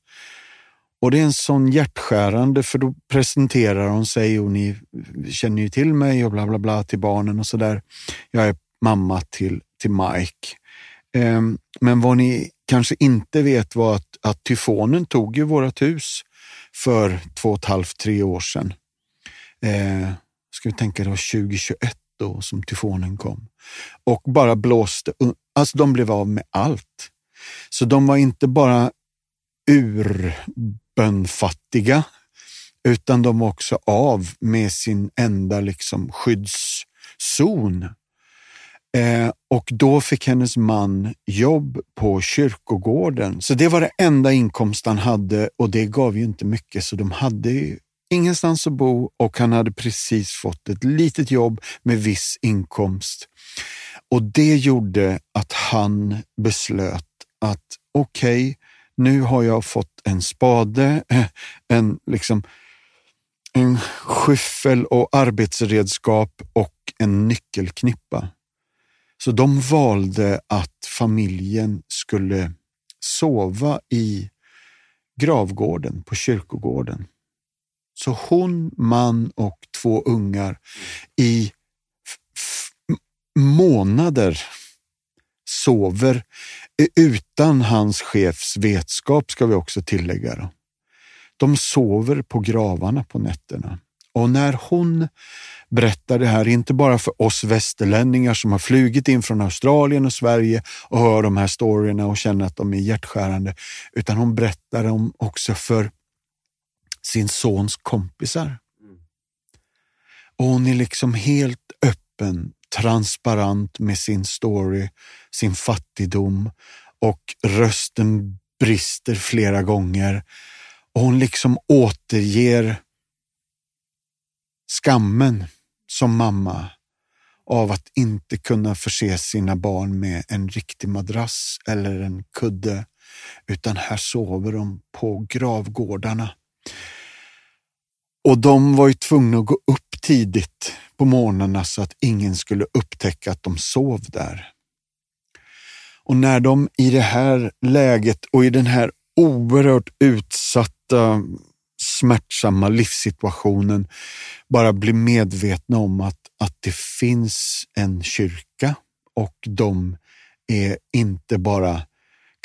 Och det är en sån hjärtskärande, för då presenterar hon sig och ni känner ju till mig och bla bla bla till barnen och sådär. Jag är mamma till, till Mike. Um, men vad ni kanske inte vet var att, att tyfonen tog ju vårt hus för två och ett halvt, tre år sedan. Eh, ska vi tänka det var 2021 då som tyfonen kom och bara blåste. Alltså de blev av med allt. Så de var inte bara urbönfattiga, utan de var också av med sin enda liksom skyddszon. Eh, och då fick hennes man jobb på kyrkogården. Så det var det enda inkomst han hade och det gav ju inte mycket, så de hade ingenstans att bo och han hade precis fått ett litet jobb med viss inkomst. Och det gjorde att han beslöt att okej, okay, nu har jag fått en spade, en, liksom, en skyffel och arbetsredskap och en nyckelknippa. Så de valde at familjen skulle sova i gravgården på kyrkogården. Så hon, man och två ungar i månader sover utan hans chefs vetskap, ska vi också tillägga. De sover på gravarna på nätterna. Och när hon berättar det här, inte bara för oss västerlänningar som har flugit in från Australien och Sverige och hör de här storyerna och känner att de är hjärtskärande, utan hon berättar dem också för sin sons kompisar. Och hon är liksom helt öppen, transparent med sin story, sin fattigdom och rösten brister flera gånger. Och hon liksom återger skammen som mamma av att inte kunna förse sina barn med en riktig madrass eller en kudde, utan här sover de på gravgårdarna. Och de var ju tvungna att gå upp tidigt på morgnarna så att ingen skulle upptäcka att de sov där. Och när de i det här läget och i den här oerhört utsatta smärtsamma livssituationen bara bli medvetna om att, att det finns en kyrka och de är inte bara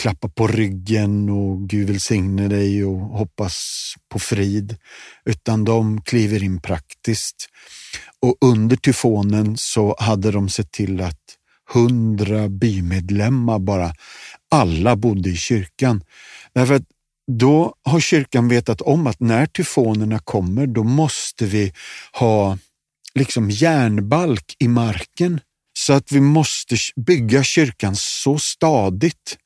klappa på ryggen och Gud välsigne dig och hoppas på frid, utan de kliver in praktiskt. Och under tyfonen så hade de sett till att hundra bymedlemmar bara, alla bodde i kyrkan. Därför att då har kyrkan vetat om att när tyfonerna kommer, då måste vi ha liksom järnbalk i marken så att vi måste bygga kyrkan så stadigt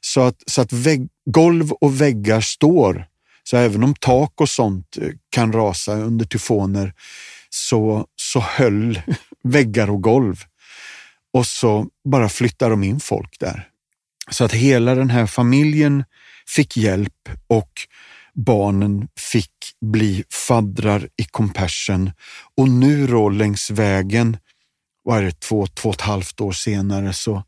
så att, så att vägg, golv och väggar står. Så även om tak och sånt eh, kan rasa under tyfoner så, så höll väggar och golv. Och så bara flyttar de in folk där. Så att hela den här familjen fick hjälp och barnen fick bli faddrar i Compassion. Och nu då längs vägen, vad är det, två, två och ett halvt år senare, så,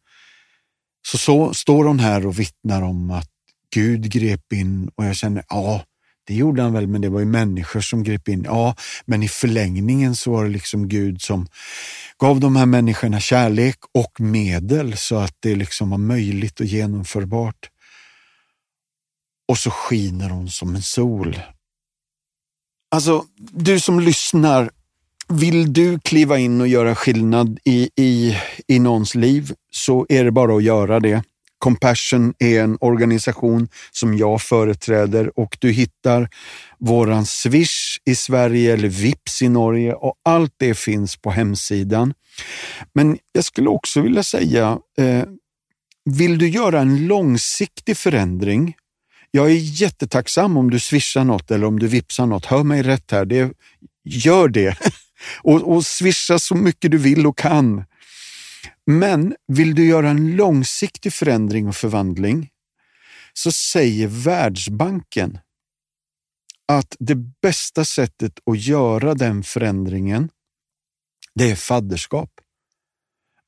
så, så står hon här och vittnar om att Gud grep in och jag känner, ja, det gjorde han väl, men det var ju människor som grep in. Ja, men i förlängningen så var det liksom Gud som gav de här människorna kärlek och medel så att det liksom var möjligt och genomförbart. Och så skiner hon som en sol Alltså, du som lyssnar, vill du kliva in och göra skillnad i, i, i någons liv så är det bara att göra det. Compassion är en organisation som jag företräder och du hittar våran Swish i Sverige eller Vips i Norge och allt det finns på hemsidan. Men jag skulle också vilja säga, eh, vill du göra en långsiktig förändring jag är jättetacksam om du swishar något eller om du vipsar något. Hör mig rätt här. Det, gör det. och, och swisha så mycket du vill och kan. Men vill du göra en långsiktig förändring och förvandling så säger Världsbanken att det bästa sättet att göra den förändringen, det är fadderskap.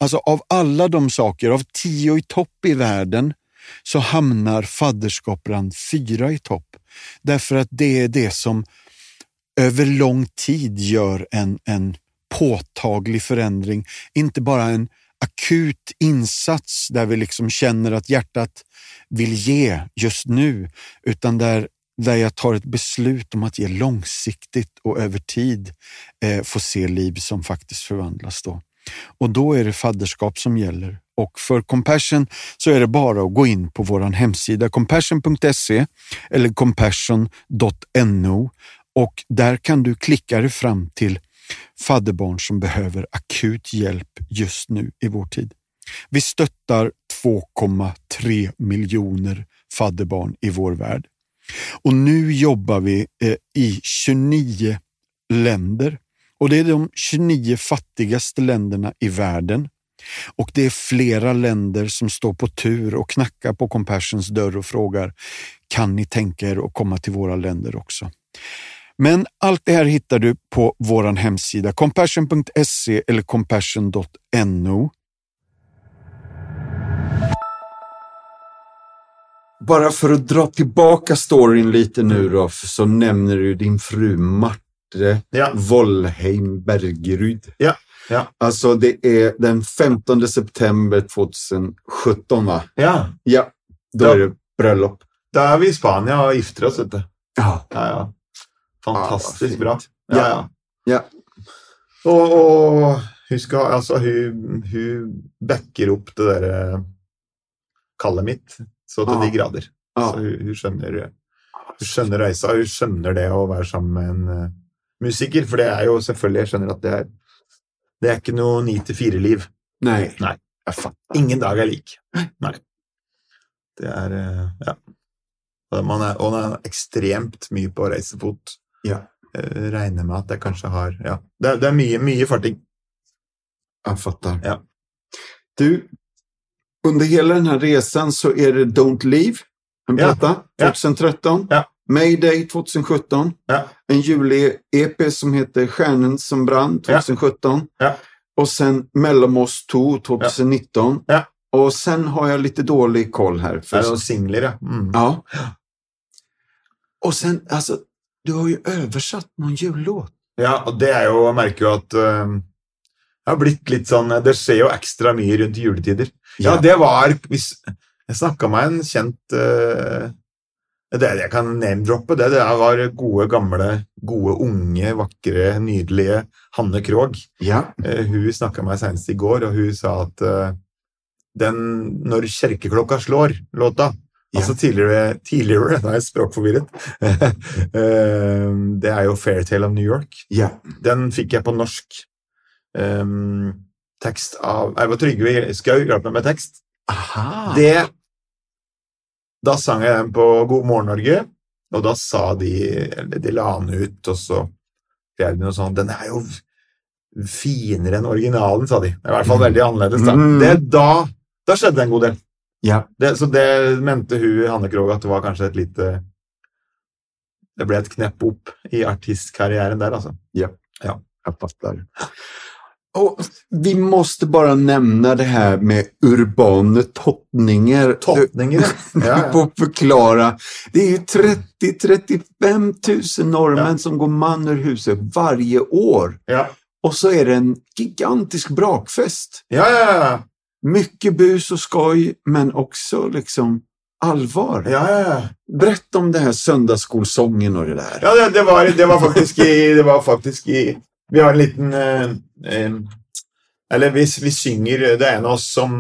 Alltså av alla de saker, av tio i topp i världen, så hamnar fadderskap bland fyra i topp. Därför att det är det som över lång tid gör en, en påtaglig förändring. Inte bara en akut insats där vi liksom känner att hjärtat vill ge just nu, utan där, där jag tar ett beslut om att ge långsiktigt och över tid eh, få se liv som faktiskt förvandlas. Då. Och då är det fadderskap som gäller och för Compassion så är det bara att gå in på vår hemsida compassion.se eller compassion.no och där kan du klicka dig fram till fadderbarn som behöver akut hjälp just nu i vår tid. Vi stöttar 2,3 miljoner fadderbarn i vår värld. Och nu jobbar vi eh, i 29 länder och det är de 29 fattigaste länderna i världen och det är flera länder som står på tur och knackar på Compassions dörr och frågar, kan ni tänka er att komma till våra länder också? Men allt det här hittar du på vår hemsida compassion.se eller compassion.no. Bara för att dra tillbaka storyn lite nu då, så nämner du din fru Marte Ja. Vollheim Bergerud. Ja. Ja. Alltså det är den 15 september 2017 va? Ja, Ja, då Ja. är det bröllop. da er vi i Spania og gifter oss, vet du. Ja. Ja, ja. Fantastisk Ja, bra. Ja. Ja. Og, og hun, skal, altså, hun, hun backer opp det der eh, kallet mitt så til de grader. Ja. Så hun, hun, skjønner, hun skjønner reisa, hun skjønner det å være sammen med en eh, musiker. For det er jo selvfølgelig, jeg skjønner at det er, det er ikke noe ni til fire-liv. Nei. Nei. Ingen dag er lik. Nei. Det er eh, Ja. Man er, og man er ekstremt mye på reisefot. Ja. Jeg regner med at det kanskje har Ja. Det, er- det er mye, mye farting. Jeg fatter. Ja. Du, under hele denne reisen så er det Don't Leave, en plate, Ja. 2013. Ja. Mayday 2017. Ja. En juli-EP som heter Stjärnen som brann 2017. Ja. Och sen Mellom oss 2 2019. Ja. Och sen har jag lite dålig koll här. För noen singler, ja. Mm. Ja. Och sen, alltså, du har ju översatt någon jullåt. Ja, og det er jo Jeg merker jo at eh, det har blitt litt sånn Det skjer jo ekstra mye rundt juletider. Ja, det var hvis, Jeg snakka med en kjent eh, Det er det jeg kan name-droppe. Det, det var gode, gamle, gode, unge, vakre, nydelige Hanne Krogh. Ja. Eh, hun snakka med meg senest i går, og hun sa at eh, den 'Når kjerkeklokka slår'-låta Ja. Altså tidligere, tidligere Nå er jeg språkforvirret. Eh, det er jo 'Fairtale of New York'. Ja. Den fikk jeg på norsk. Um, tekst av Trygve Skau hjalp meg med tekst. Aha. Det Da sang jeg den på God morgen Norge, og da sa de Eller de la den ut, og så skrev de noe sånt Den er jo finere enn originalen, sa de. I hvert fall veldig annerledes. Da, Mm. det, da, da skjedde det en god del. Ja. Det, så det mente hun, Hanne Krogh, at det var kanskje et lite Det ble et knepp opp i artistkarrieren der, altså. Ja fattar. Och vi måste bara nämna det här med urbane toppningar. Toppninger, Du ja. ja. förklara. Det är ju 30-35 000 norrmän Ja. som går man ur huset varje år. ja. Och så är det en gigantisk brakfest. Ja, ja, ja. Mycket bus och skoj, men också liksom allvar. Ja, ja, ja. Berätta om det här söndagsskolsången och det där. Ja, det, det, var, det var faktiskt i Det var faktisk i Vi har en liten eh, Eller vi, vi synger Det er en av oss som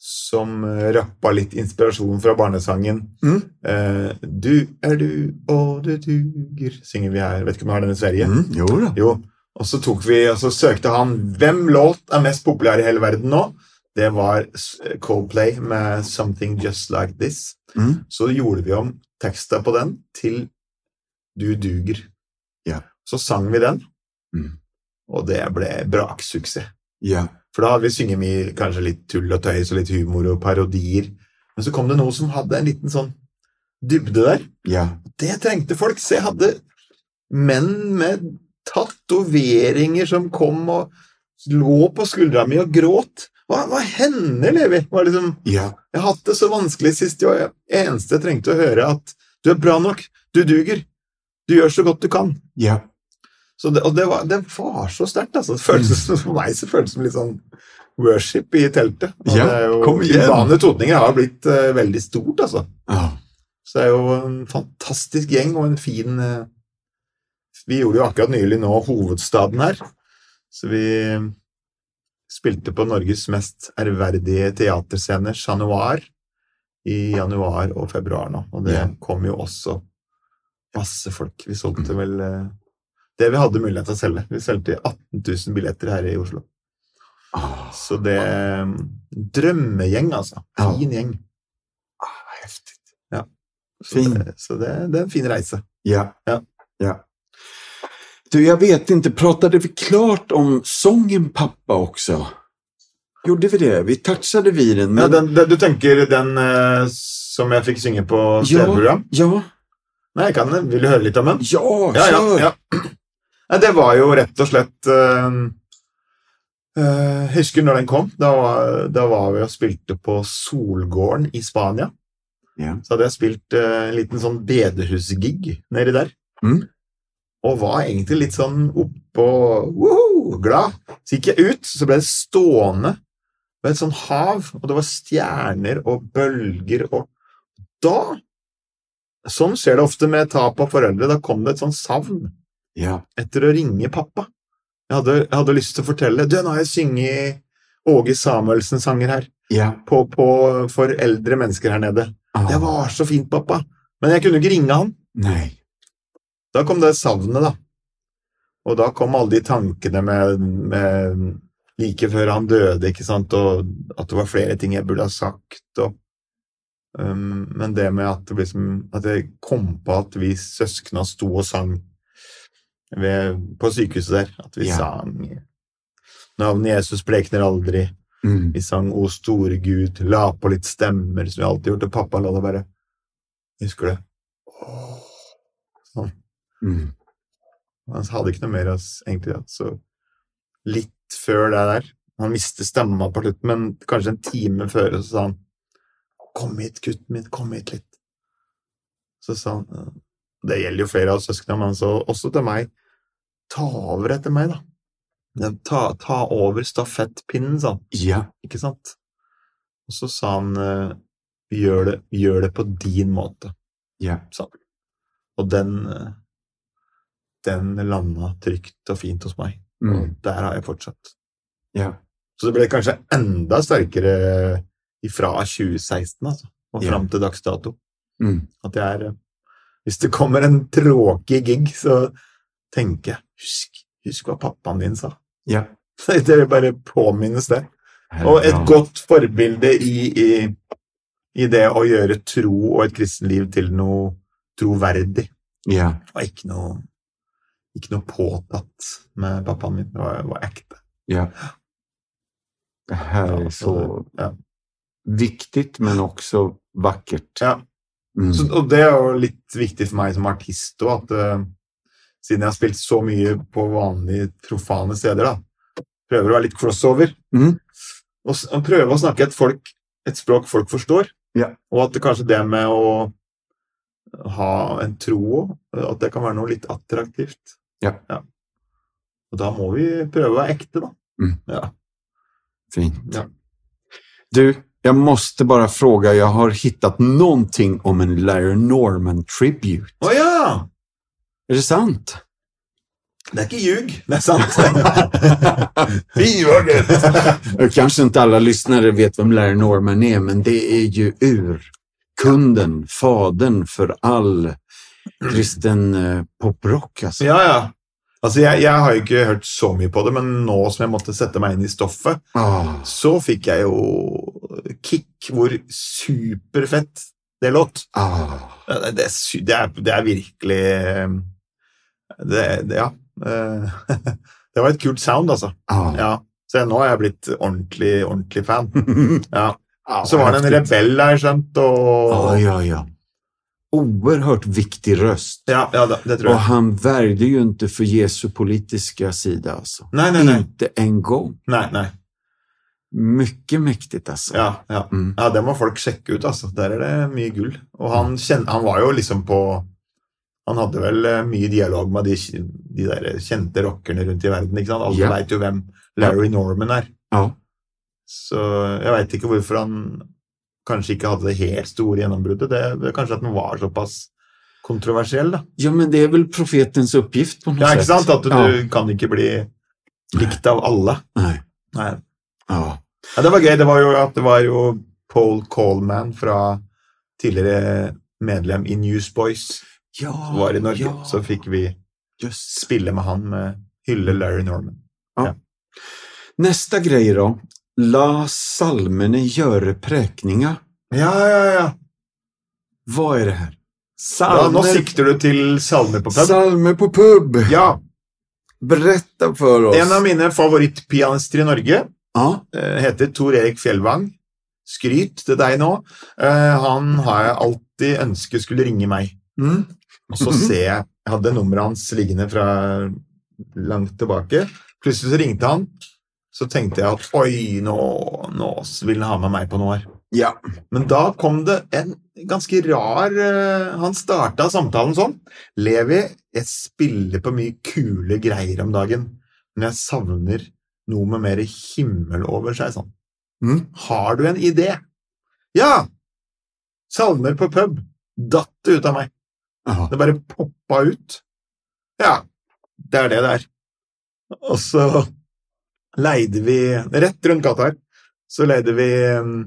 som rappa litt inspirasjon fra barnesangen. Mm. Eh, du er du, og du duger, synger vi her. Vet ikke om vi har den i Sverige. Mm, jo da. Jo, og så vi, og så søkte han hvem låt er mest populær i hele verden nå. Det var Coldplay med 'Something Just Like This'. Mm. Så gjorde vi om teksta på den til 'Du duger'. Så sang vi den, Mm. og det ble braksuksess. Ja. For da hadde vi synget mye, kanskje litt tull og tøys og litt humor og parodier. Men så kom det noe som hadde en liten sånn dybde der. Ja. Det trengte folk. Så jeg hadde menn med tatoveringer som kom og lå på skuldra mi og gråt. Hva, hva hender, Levi? Var liksom, Ja. jeg har hatt det så vanskelig sist, år. jeg eneste jeg trengte å høre, at du er bra nok, du duger, du gjør så godt du kan. Ja. Så det, og det var, det var så sterkt. Altså. Det For meg så føltes det som litt sånn worship i teltet. Og Ja, det er jo, kom igjen. Urbane totninger har blitt uh, veldig stort, altså. Ja. Så det er jo en fantastisk gjeng og en fin uh, Vi gjorde jo akkurat nylig nå hovedstaden her. Så vi spilte på Norges mest ærverdige teaterscene, Chat Noir, i januar og februar nå. Og det Ja. kom jo også masse folk. Vi solgte vel eh, det vi hadde mulighet til å selge. Vi solgte 18 000 billetter her i Oslo. Ah, Så det Drømmegjeng, altså. Ja. Fin gjeng. ah, häftigt. Så, det, så det, det er en fin reise. Ja. Ja. ja. Du, jag vet inte, pratade vi klart om sången pappa også? Gjorde vi det? Vi touchade vid den. Ja, den, den, du tenker den eh, som jeg fikk synge på TV-program? ja, Nei, jeg kan den. Vil du høre litt om den? ja, Ja, ja, ja. Nei, det var jo rett og slett eh, eh, Jeg husker når den kom. Da var, da var vi og spilte på Solgården i Spania. Ja. Så hadde jeg spilt uh, en liten sånn bedehusgig nedi der. Mm. Og var egentlig litt sånn oppå woho, glad. Så gikk jeg ut, så ble det stående ved et sånn hav, og det var stjerner og bølger og Da Sånn skjer det ofte med tap av foreldre. Da kom det et sånn savn Ja. etter å ringe pappa. Jeg hadde, jeg hadde lyst til å fortelle Du, nå har jeg sunget Åge Samuelsen-sanger her Ja. på, på, for eldre mennesker her nede. Ah. Det var så fint, pappa. Men jeg kunne ikke ringe han. Nei. Da kom det savnet, da. Og da kom alle de tankene med, med like før han døde, ikke sant, og at det var flere ting jeg burde ha sagt. Og, um, men det med at, det liksom, at jeg kom på at vi søskna sto og sang ved, på sykehuset der, at vi Ja. sang Navnet Jesus blekner aldri. Mm. Vi sang O store Gud, la på litt stemmer, som vi alltid gjorde gjort, og pappa la det bare Husker du? Sånn. Mm. Han hadde ikke noe mer av oss, egentlig. Så litt før det der Han mistet stemma på slutten, men kanskje en time før så sa han Kom hit, gutten min, kom hit litt. Så sa han Det gjelder jo flere av søsknene, men han sa også til meg Ta over etter meg, da. Ta, ta over stafettpinnen, sa han. Ja. Ikke sant? Og så sa han eh, gjør det, gjør det på din måte, Ja. sa han. Og den eh, den landa trygt og fint hos meg. Mm. Og der har jeg fortsatt. Ja. Så det ble kanskje enda sterkere ifra 2016, altså, og fram til dags dato. Mm. At jeg er eh, Hvis det kommer en tråkig gig, så tenker jeg husk, husk hva pappaen din sa. Ja. Det vil bare påminnes det. Og et godt forbilde i, i, i det å gjøre tro og et kristenliv til noe troverdig. Ja. Og ikke noe, ikke noe påtatt med pappaen min. Det var, var ekte. Ja. Det er så ja. viktig, men også vakkert. Ja. Mm. Så, og det er jo litt viktig for meg som artist òg, at eh, siden jeg har spilt så mye på vanlige profane steder, da, prøver å være litt crossover. Mm. Og, og prøve å snakke et, folk, et språk folk forstår. Ja. Og at det kanskje det med å ha en tro òg, at det kan være noe litt attraktivt. Ja. Og da må vi prøve å være ekte, da. Mm. Ja. Fint. Ja. Du, jeg måste bare fråga, jeg har hittat noe om en Larry Norman Tribute. Å ja! Är det sant? Det er ikke ljug. Det er sant. Vi ljuger! Kanskje ikke alle alla lyssnare vet hvem Larry Norman er, men det er jo urkunden, fadern for all kristen eh, poprock. Alltså. Ja, ja. Altså, jeg, jeg har jo ikke hørt så mye på det, men nå som jeg måtte sette meg inn i stoffet, Ah, så fikk jeg jo kick hvor superfett det låt. ah. Det, det, er det, er, det er virkelig eh, det, det, Ja. eh, Det var et kult sound, altså. ah. Ja. Så nå har jeg blitt ordentlig, ordentlig fan. Ja. Ah, Så var det en rebell, har jeg skjønt, og Ja, ja, ja. Oerhört viktig røst. Ja, ja det, tror jeg. Og han värjde jo ikke for Jesu politiske sida alltså. Nei, nei, nei. Inte en gång. nei, nei. Mye mektig, altså. Ja, ja. Mm. ja, det må folk sjekke ut, altså. Der er det mye gull. Og han, kjen, han var jo liksom på Han hadde vel eh, mye dialog med de, de der kjente rockerne rundt i verden. ikke sant? Alle Ja. veit jo hvem Larry Norman er. Ja. Så jeg veit ikke hvorfor han kanskje ikke hadde det helt store gjennombruddet. Det, det Kanskje at den var såpass kontroversiell, da. ja, men det er vel profetens oppgift, på noe sett. Ja, ikke sant? At du Ja. kan ikke bli likt av alle. Nei. Nei. Ja. Ja, det var gøy. Det var jo at det var jo Paul Coleman fra tidligere medlem i Newsboys Ja, var i Norge. ja. Så fikk vi Just. spille med han med hylle Larry Norman. Ja. Neste greie, da. La salmene gjøre prekninga. Ja, ja, ja. Hva er det här? ja nå sikter du til salmer på pub. salmer på pub. Ja. Berätta for oss. En av mine favorittpianister i Norge Ja. eh, heter Tor Erik Fjellvang. Skryt til deg nå. Eh, han har jeg alltid ønsket skulle ringe meg. Mm. Og så ser jeg Jeg hadde nummeret hans liggende fra langt tilbake. Plutselig så ringte han. Så tenkte jeg at oi, nå, nå vil han ha med meg på noe her. Ja. Men da kom det en ganske rar uh, Han starta samtalen sånn. Levi, jeg spiller på mye kule greier om dagen, men jeg savner noe med mer himmel over seg. sånn. Mm. Har du en idé? Ja! Salmer på pub. Datt det ut av meg. Ja. Det bare poppa ut. Ja, det er det det er. Og så leide vi Rett rundt gata her, så leide vi mm,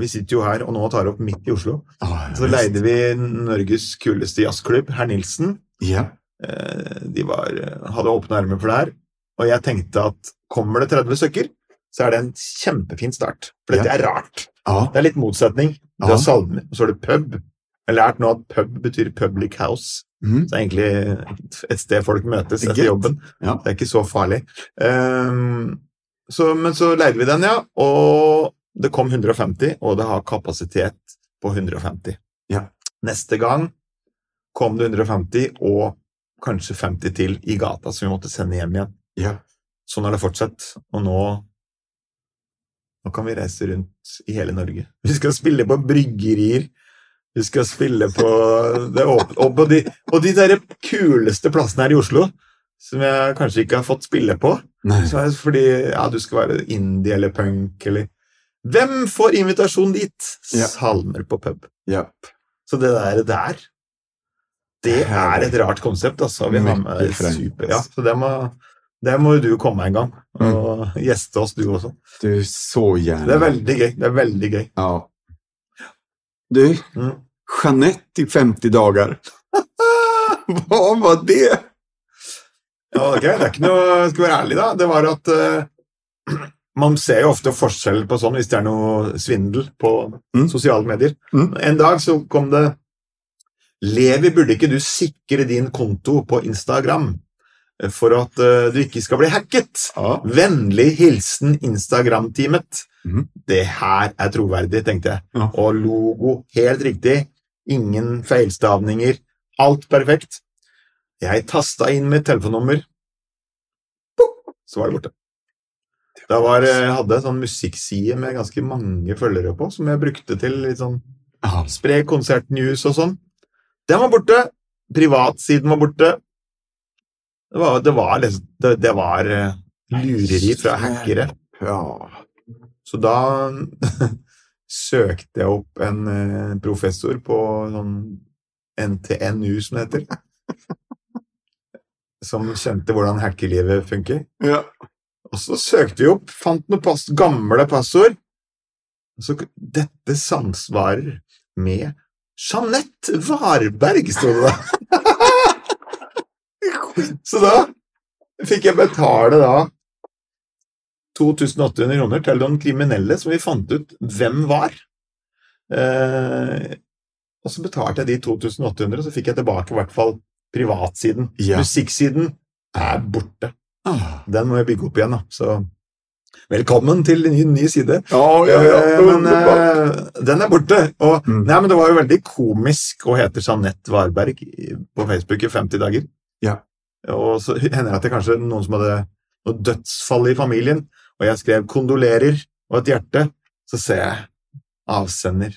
Vi sitter jo her og nå tar opp midt i Oslo. Ah, Så leide vi Norges kuleste jazzklubb, Herr Nilsen. Ja. Eh, De var, hadde åpne armer for det her. Og jeg tenkte at kommer det 30 stykker, så er det en kjempefin start. For dette Ja. er rart. Ah. Det er litt motsetning. Du ah. har salmer, og så har du pub. Jeg har lært nå at pub betyr public house. Mm. Så det er egentlig et sted folk møtes etter jobben. Ja. Det er ikke så farlig. Um, så, men så leide vi den, ja. Og det kom 150, og det har kapasitet på 150. Ja. Neste gang kom det 150, og kanskje 50 til i gata, som vi måtte sende hjem igjen. Ja. Sånn har det fortsatt. Og nå nå kan vi reise rundt i hele Norge. Vi skal spille på bryggerier. Vi skal spille på det åpne, og på de, og de der kuleste plassene her i Oslo, som jeg kanskje ikke har fått spille på. Så er det fordi ja, du skal være indie eller punk eller Hvem får invitasjon dit? Ja. Salmer på pub. Ja. Så det der der, det er et rart konsept, altså. Vi har med super, ja, så det må, det må du komme en gang og gjeste oss, du også. Du, så gjerne. Det er veldig gøy. Det er veldig gøy. Ja. Du, Mm. Jeanette i 50 dager. Vad var det? Ja, okay, Det er ikke noe Skal være ærlig, da. Det var at uh, Man ser jo ofte forskjell på sånn hvis det er noe svindel på Mm. sosiale medier. Mm. En dag så kom det Levi, burde ikke du sikre din konto på Instagram eh, for at eh, du ikke skal bli hacket? Ja. Vennlig hilsen Instagram-teamet. Mm. Det her er troverdig, tenkte jeg. Ja. Og logo helt riktig. Ingen feilstavninger. Alt perfekt. Jeg tasta inn mitt telefonnummer. Så var det borte. Da var, jeg hadde jeg sånn musikkside med ganske mange følgere på, som jeg brukte til litt sånn spre konsertnews og sånn. Den var borte. Privatsiden var borte. Det var, det var, liksom, det, det var eh, lureri fra hackere. Ja. Så da søkte jeg opp en eh, professor på sånn NTNU, som det heter. Som kjente hvordan hackerlivet funker. Ja. Og så søkte vi opp, fant noen pass, gamle passord. Så, dette samsvarer med Jeanette Varberg, sto det da. så da fikk jeg betale da 2800 kroner til noen kriminelle som vi fant ut hvem var. Eh, og så betalte jeg de 2800, og så fikk jeg tilbake i hvert fall privatsiden. Ja. Musikksiden er borte. Ah. Den må jeg bygge opp igjen, da. Så velkommen til en ny, ny side. Ja, ja, ja. Eh, men eh, den er borte. Og Mm. nei, men det var jo veldig komisk å hete Jeanette Varberg på Facebook i 50 dager. Ja. Og så hender det at det kanskje noen som hadde noe dødsfall i familien, og jeg skrev 'kondolerer' og et hjerte, så ser jeg avsender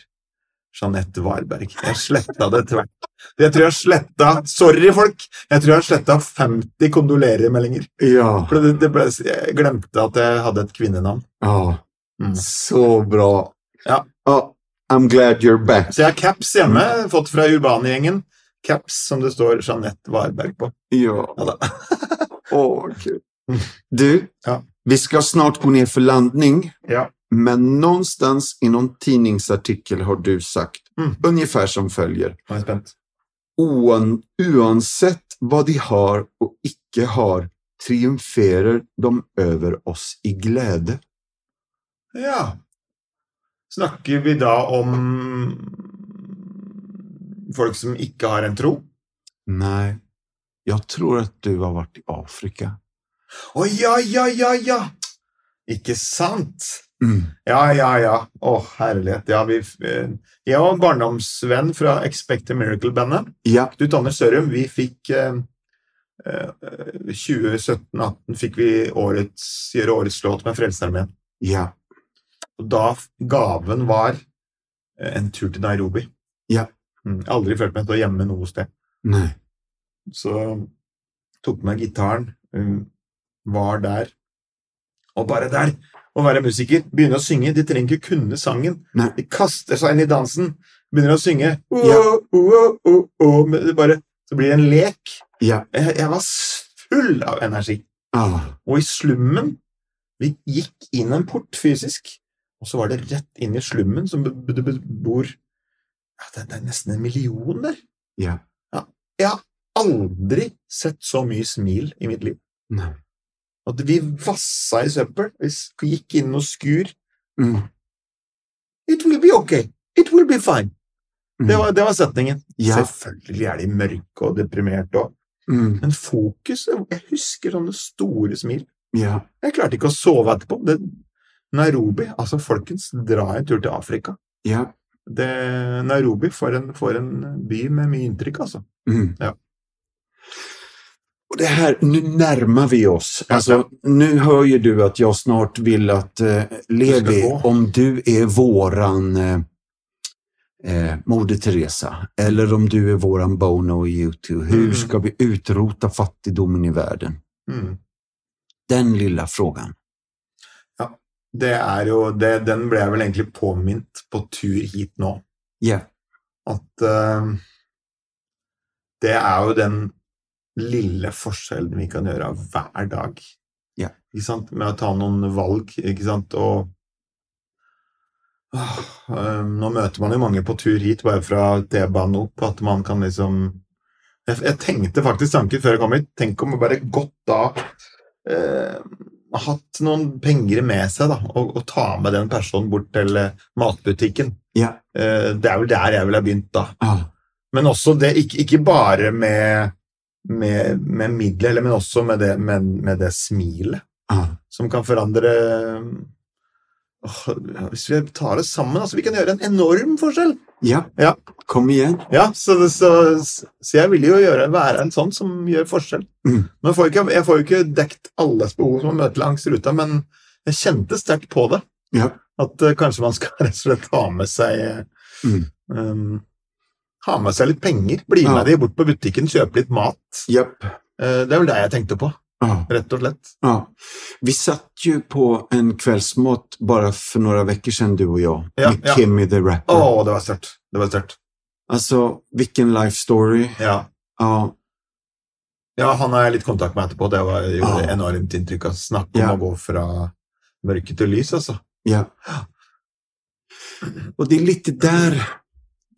Jeanette Varberg. Jeg sletta det tvert. Jeg tror jeg sletta Sorry, folk! Jeg tror jeg sletta 50 kondolerer-meldinger. Ja. For det, det ble, jeg glemte at jeg hadde et kvinnenavn. ja. Mm. Så bra. Ja. Oh, I'm glad you're back. Så jeg har caps hjemme, fått fra Urbane-gjengen. Caps som det står Jeanette Varberg på. Ja. Ja Å, Åh, kul. Du, Ja. vi skal snart gå ned for landning. Ja. Men någonstans i någon tidningsartikel har du sagt Mm. ungefär som följer. Nå er jeg spent. Uansett vad de har och icke har triumferer de över oss i glädje. Ja. Snakker vi da om folk som ikke har en tro? Nei, jeg tror at du har vært i Afrika. Å ja, ja, ja, ja! Ikke sant? Mm. Ja, ja, ja. Å, herlighet. Ja, vi, eh, jeg var barndomsvenn fra Expect a Miracle-bandet Ja, Du, Tanner Sørum, vi fikk eh, eh, 2017-18 fikk vi årets, gjøre årets låt med Frelsesarmeen. ja, Og da gaven var eh, en tur til Nairobi. Ja. Mm, jeg har aldri følt meg så hjemme noe sted. Nei. Så tok med gitaren, um, var der. Og bare der, å være musiker, begynne å synge. De trenger ikke kunne sangen. Nei. De kaster seg inn i dansen, begynner å synge. Ja. oh, oh, oh, bare, så blir det en lek. Ja, Jeg, jeg var full av energi. ah, Og i slummen Vi gikk inn en port fysisk, og så var det rett inn i slummen, som bor ja, det, det er nesten en million der. ja, Jeg har aldri sett så mye smil i mitt liv. Nei. At vi vassa i søppel. Vi gikk inn og skur. Mm. It will be okay. It will be fine. Mm. Det var, det var setningen. Ja. Selvfølgelig er de mørke og deprimerte òg, Mm. men fokus Jeg husker sånne store smil. Ja, Jeg klarte ikke å sove etterpå. Det, Nairobi Altså, folkens, dra en tur til Afrika. ja. Det, Nairobi for en, for en by med mye inntrykk, altså. Mm. Ja. Och det här, nu närmar vi oss. Alltså, nu hör ju du att jag snart vill att eh, Levi, om du är våran eh, eh, Moder Teresa eller om du är våran Bono i YouTube, hur skal ska vi utrota fattigdomen i världen? Mm. Den lilla frågan. Det er jo det, Den ble jeg vel egentlig påminnet på tur hit nå. Yeah. At uh, det er jo den lille forskjellen vi kan gjøre hver dag. Yeah. Med å ta noen valg, ikke sant, og eh, Nå møter man jo mange på tur hit, bare fra T-banen opp, at man kan liksom jeg, jeg tenkte faktisk tanken før jeg kom hit. Tenk om jeg bare gått da eh, Hatt noen penger med seg, da, og, og ta med den personen bort til eh, matbutikken. ja, Eh, Det er vel der jeg ville begynt, da. ja, Men også det, ikke, ikke bare med, med, med midler, eller, men også med det, med, med det smilet ja. som kan forandre Hvis vi tar det sammen, altså, vi kan gjøre en enorm forskjell. Ja. Ja. Kom igjen. Ja, så, så, så jeg vil jo gjøre, være en sånn som gjør forskjell. Mm. Jeg, får ikke, jeg får jo ikke dekt alles behov som å møte langs ruta, men jeg kjente sterkt på det. Ja. At uh, kanskje man skal rett og slett ha med seg Mm. um, Ha med seg litt penger. Bli Ja. med de bort på butikken, kjøpe litt mat. Yep. Uh, det er vel det jeg tenkte på. Ja, rett og slett. ja. Vi satt ju på en kvällsmat bara för några veckor sedan, du och jag, Ja, med ja. Kimmy the Rapper. Å, det var sterkt. Det var sterkt. Alltså, vilken life story. Ja. Ja, ja, han har jeg litt kontakt med etterpå. Det var, gjorde Ja. enormt inntrykk. Altså. Snakk om Ja. å gå fra mørke til lys, altså. ja. Og det er litt der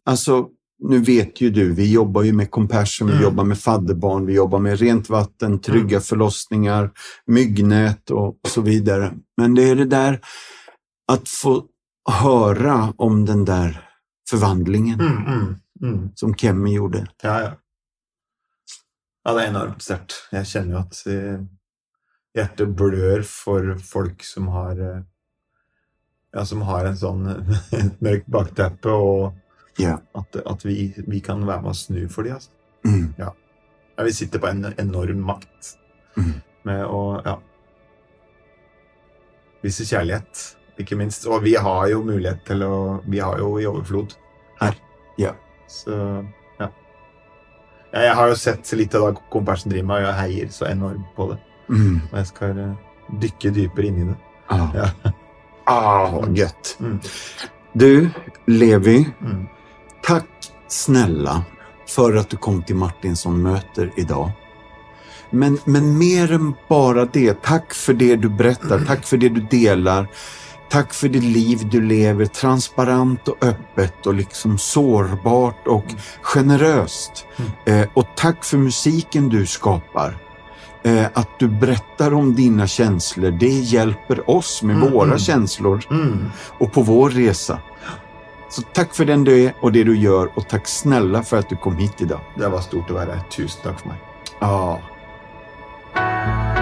alltså, nu vet ju du, vi jobbar ju med Compassion, vi Mm. jobbar med fadderbarn, vi jobbar med rent vatten, trygga förlossningar, myggnät och så vidare. Men det är det där att få höra om den där förvandlingen Mm, mm, mm. som Kemi gjorde. Ja, ja. Ja, det er enormt sterkt. Jeg kjenner jo at eh, hjertet blør for folk som har eh, Ja, som har en sånn et mørkt bakteppe, og Ja. at, at vi, vi kan være med å snu for dem. Altså. Mm. Ja, vi sitter på en enorm makt Mm. med å ja, vise kjærlighet, ikke minst. Og vi har jo mulighet til å Vi har jo i overflod her. Ja. Så ja. ja. Jeg har jo sett litt av det kompersen driver med, og jeg heier så enormt på det. Mm. Og jeg skal eh, dykke dypere inn i det. Ah. Ja. Ah, gött. Mm. Du, Levi, Mm. Tack snälla för att du kom till Martinsson möter idag. Men, men mer än bara det, tack för det du berättar, tack för det du delar. Tack för det liv du lever, transparent och öppet och liksom sårbart och generöst. Eh, och tack för musiken du skapar. Eh, att du berättar om dina känslor, det hjälper oss med Mm, våra mm. känslor Mm. och på vår resa. Så takk for den du er og det du gjør, og takk snälla for at du kom hit i dag. Det var stort å være her. Tusen takk for meg. Ah.